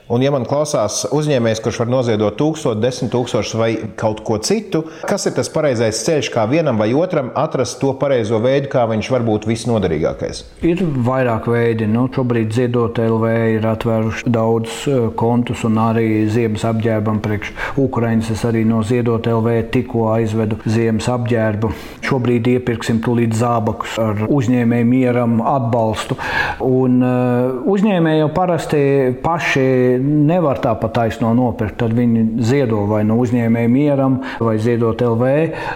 Un, ja man klausās uzņēmējs, kurš var noziedot tūkstošu, desmit tūkstošus vai kaut ko citu, kas ir tas pareizais ceļš, kā vienam vai otram atrast to pareizo veidu, kā viņš var būt visnoderīgākais? Ir vairāk veidi. Nu, šobrīd Ziedot LV ir atvēruši daudz eh, kontus un arī ziemas apģērbam priekš Ukraiņas. Es arī no Ziedot LV tikko aizvedu ziemas apģērbu. Šobrīd iepirksim tūlīt zābakus ar uzņēmēju mieram atbalstu. Un, uh, uzņēmēji jau parasti paši nevar tāpat taisno nopirkt. Tad viņi ziedo vai no uzņēmēja mieram, vai ziedot LV,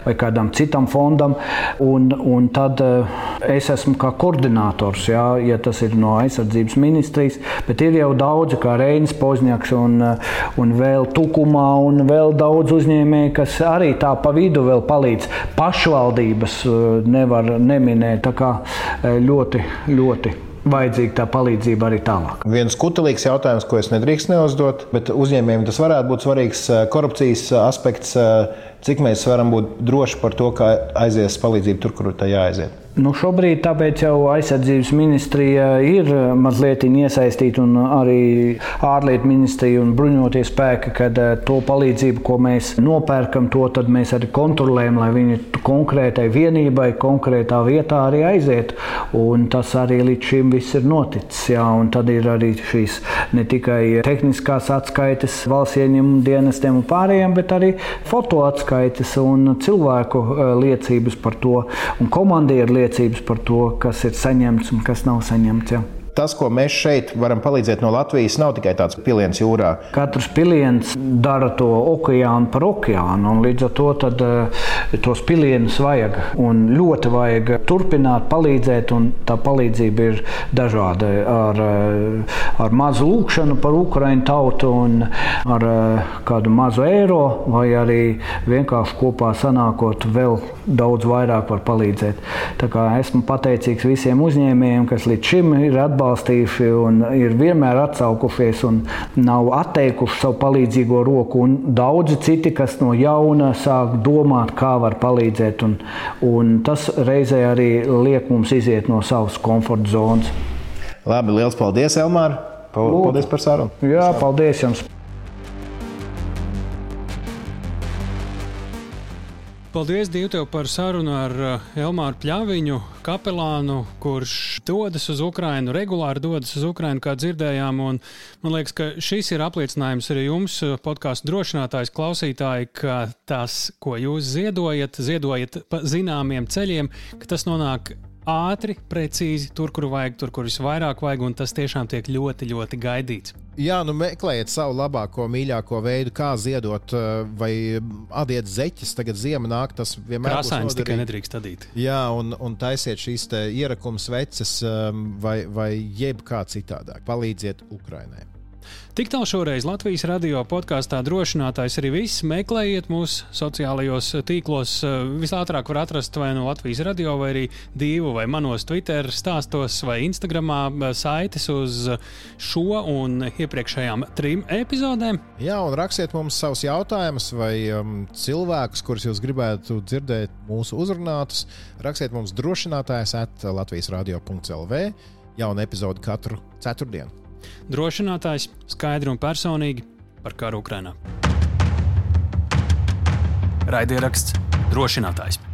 vai kādam citam fondam. Un, un tad eh, es esmu kā koordinators, jā, ja tas ir no aizsardzības ministrijas, bet ir jau daudzi, kā Reinis Pozņaks un, eh, un vēl Tukumā, un vēl daudz uzņēmēju, kas arī tā pa vidu vēl palīdz. Pašvaldības eh, nevar neminēt, tā kā ļoti, ļoti vajadzīga tā palīdzība arī tālāk. Viens kutelīgs jautājums, ko es nedrīkst neuzdot, bet uzņēmējiem tas varētu būt svarīgs eh, korupcijas eh, aspekts. Eh, cik mēs varam būt droši par to, ka aizies palīdzība tur, kur tā jāaiziet? Nu, šobrīd tāpēc jau aizsardzības ministrija ir mazliet iesaistīta un arī ārlietu ministrija un bruņoties spēki, kad eh, to palīdzību, ko mēs nopērkam, to mēs arī kontrolējam, lai viņi konkrētai vienībai, konkrētā vietā arī aiziet. Un tas arī līdz šim viss ir noticis. Jā, un tad ir arī šīs ne tikai tehniskās atskaites valsts ieņēmumu dienestiem un pārējiem, bet arī fotoatskaites un cilvēku eh, liecības par to un komandieru liecības par to, kas ir saņemts un kas nav saņemts. Ja. Tas, ko mēs šeit varam palīdzēt no Latvijas, nav tikai tāds piliens jūrā. Katrs piliens dara to okeānu par okeānu, un līdz ar to tad, uh, tos pilienus vajag. Un ļoti vajag turpināt palīdzēt, un tā palīdzība ir dažāda. Ar, uh, ar mazu lūkšanu par Ukraiņu tautu, un ar uh, kādu mazu eiro, vai arī vienkārši kopā sanākot, vēl daudz vairāk var palīdzēt. Esmu pateicīgs visiem uzņēmējiem, kas līdz šim ir atbalstījuši atbalstījuši un ir vienmēr atsaukušies un nav atteikuši savu palīdzīgo roku. Un daudzi citi, kas no jauna sāk domāt, kā var palīdzēt. Un, un tas reizē arī liek mums iziet no savas komforta zonas. Labi, liels paldies, Elmār! Paldies par sarunu! Jā, paldies jums! Paldies, Dievu, tev par sarunu ar uh, Elmāru Pļaviņu, kapelānu, kurš dodas uz Ukrajinu, regulāri dodas uz Ukrajinu, kā dzirdējām. Un, man liekas, ka šis ir apliecinājums arī jums, uh, podkāstu drošinātājs, klausītāji, ka tas, ko jūs ziedojat, ziedojat pa zināmiem ceļiem, ka tas nonāk ātri, precīzi, tur, kur vajag, tur, kur visvairāk vajag, un tas tiešām tiek ļoti, ļoti gaidīts. Jā, nu meklējiet savu labāko, mīļāko veidu, kā ziedot, eh, vai adiet zeķes. Tagad ziema nāk, tas vienmēr ir. Krāsains tikai nedrīkst adīt. Jā, un, un taisiet šīs ierakums veces um, vai, vai jebkā citādāk. Palīdziet Ukrainai. Tik tālu šoreiz Latvijas radio podkāstā drošinātājs arī viss. Meklējiet mūsu sociālajos tīklos. Visātrāk var atrast vai no Latvijas radio, vai arī divu vai manos Twitter stāstos vai Instagramā saites uz šo un iepriekšējām trim epizodēm. Jā, un rakstiet mums savus jautājumus vai um, cilvēkus, kurus jūs gribētu dzirdēt mūsu uzrunātus. Rakstiet mums drošinātājs at Latvijas radio.lv. Jauna epizode katru ceturtdienu. Drošinātājs skaidri un personīgi par karu Ukrajinā. Raidieraksts drošinātājs.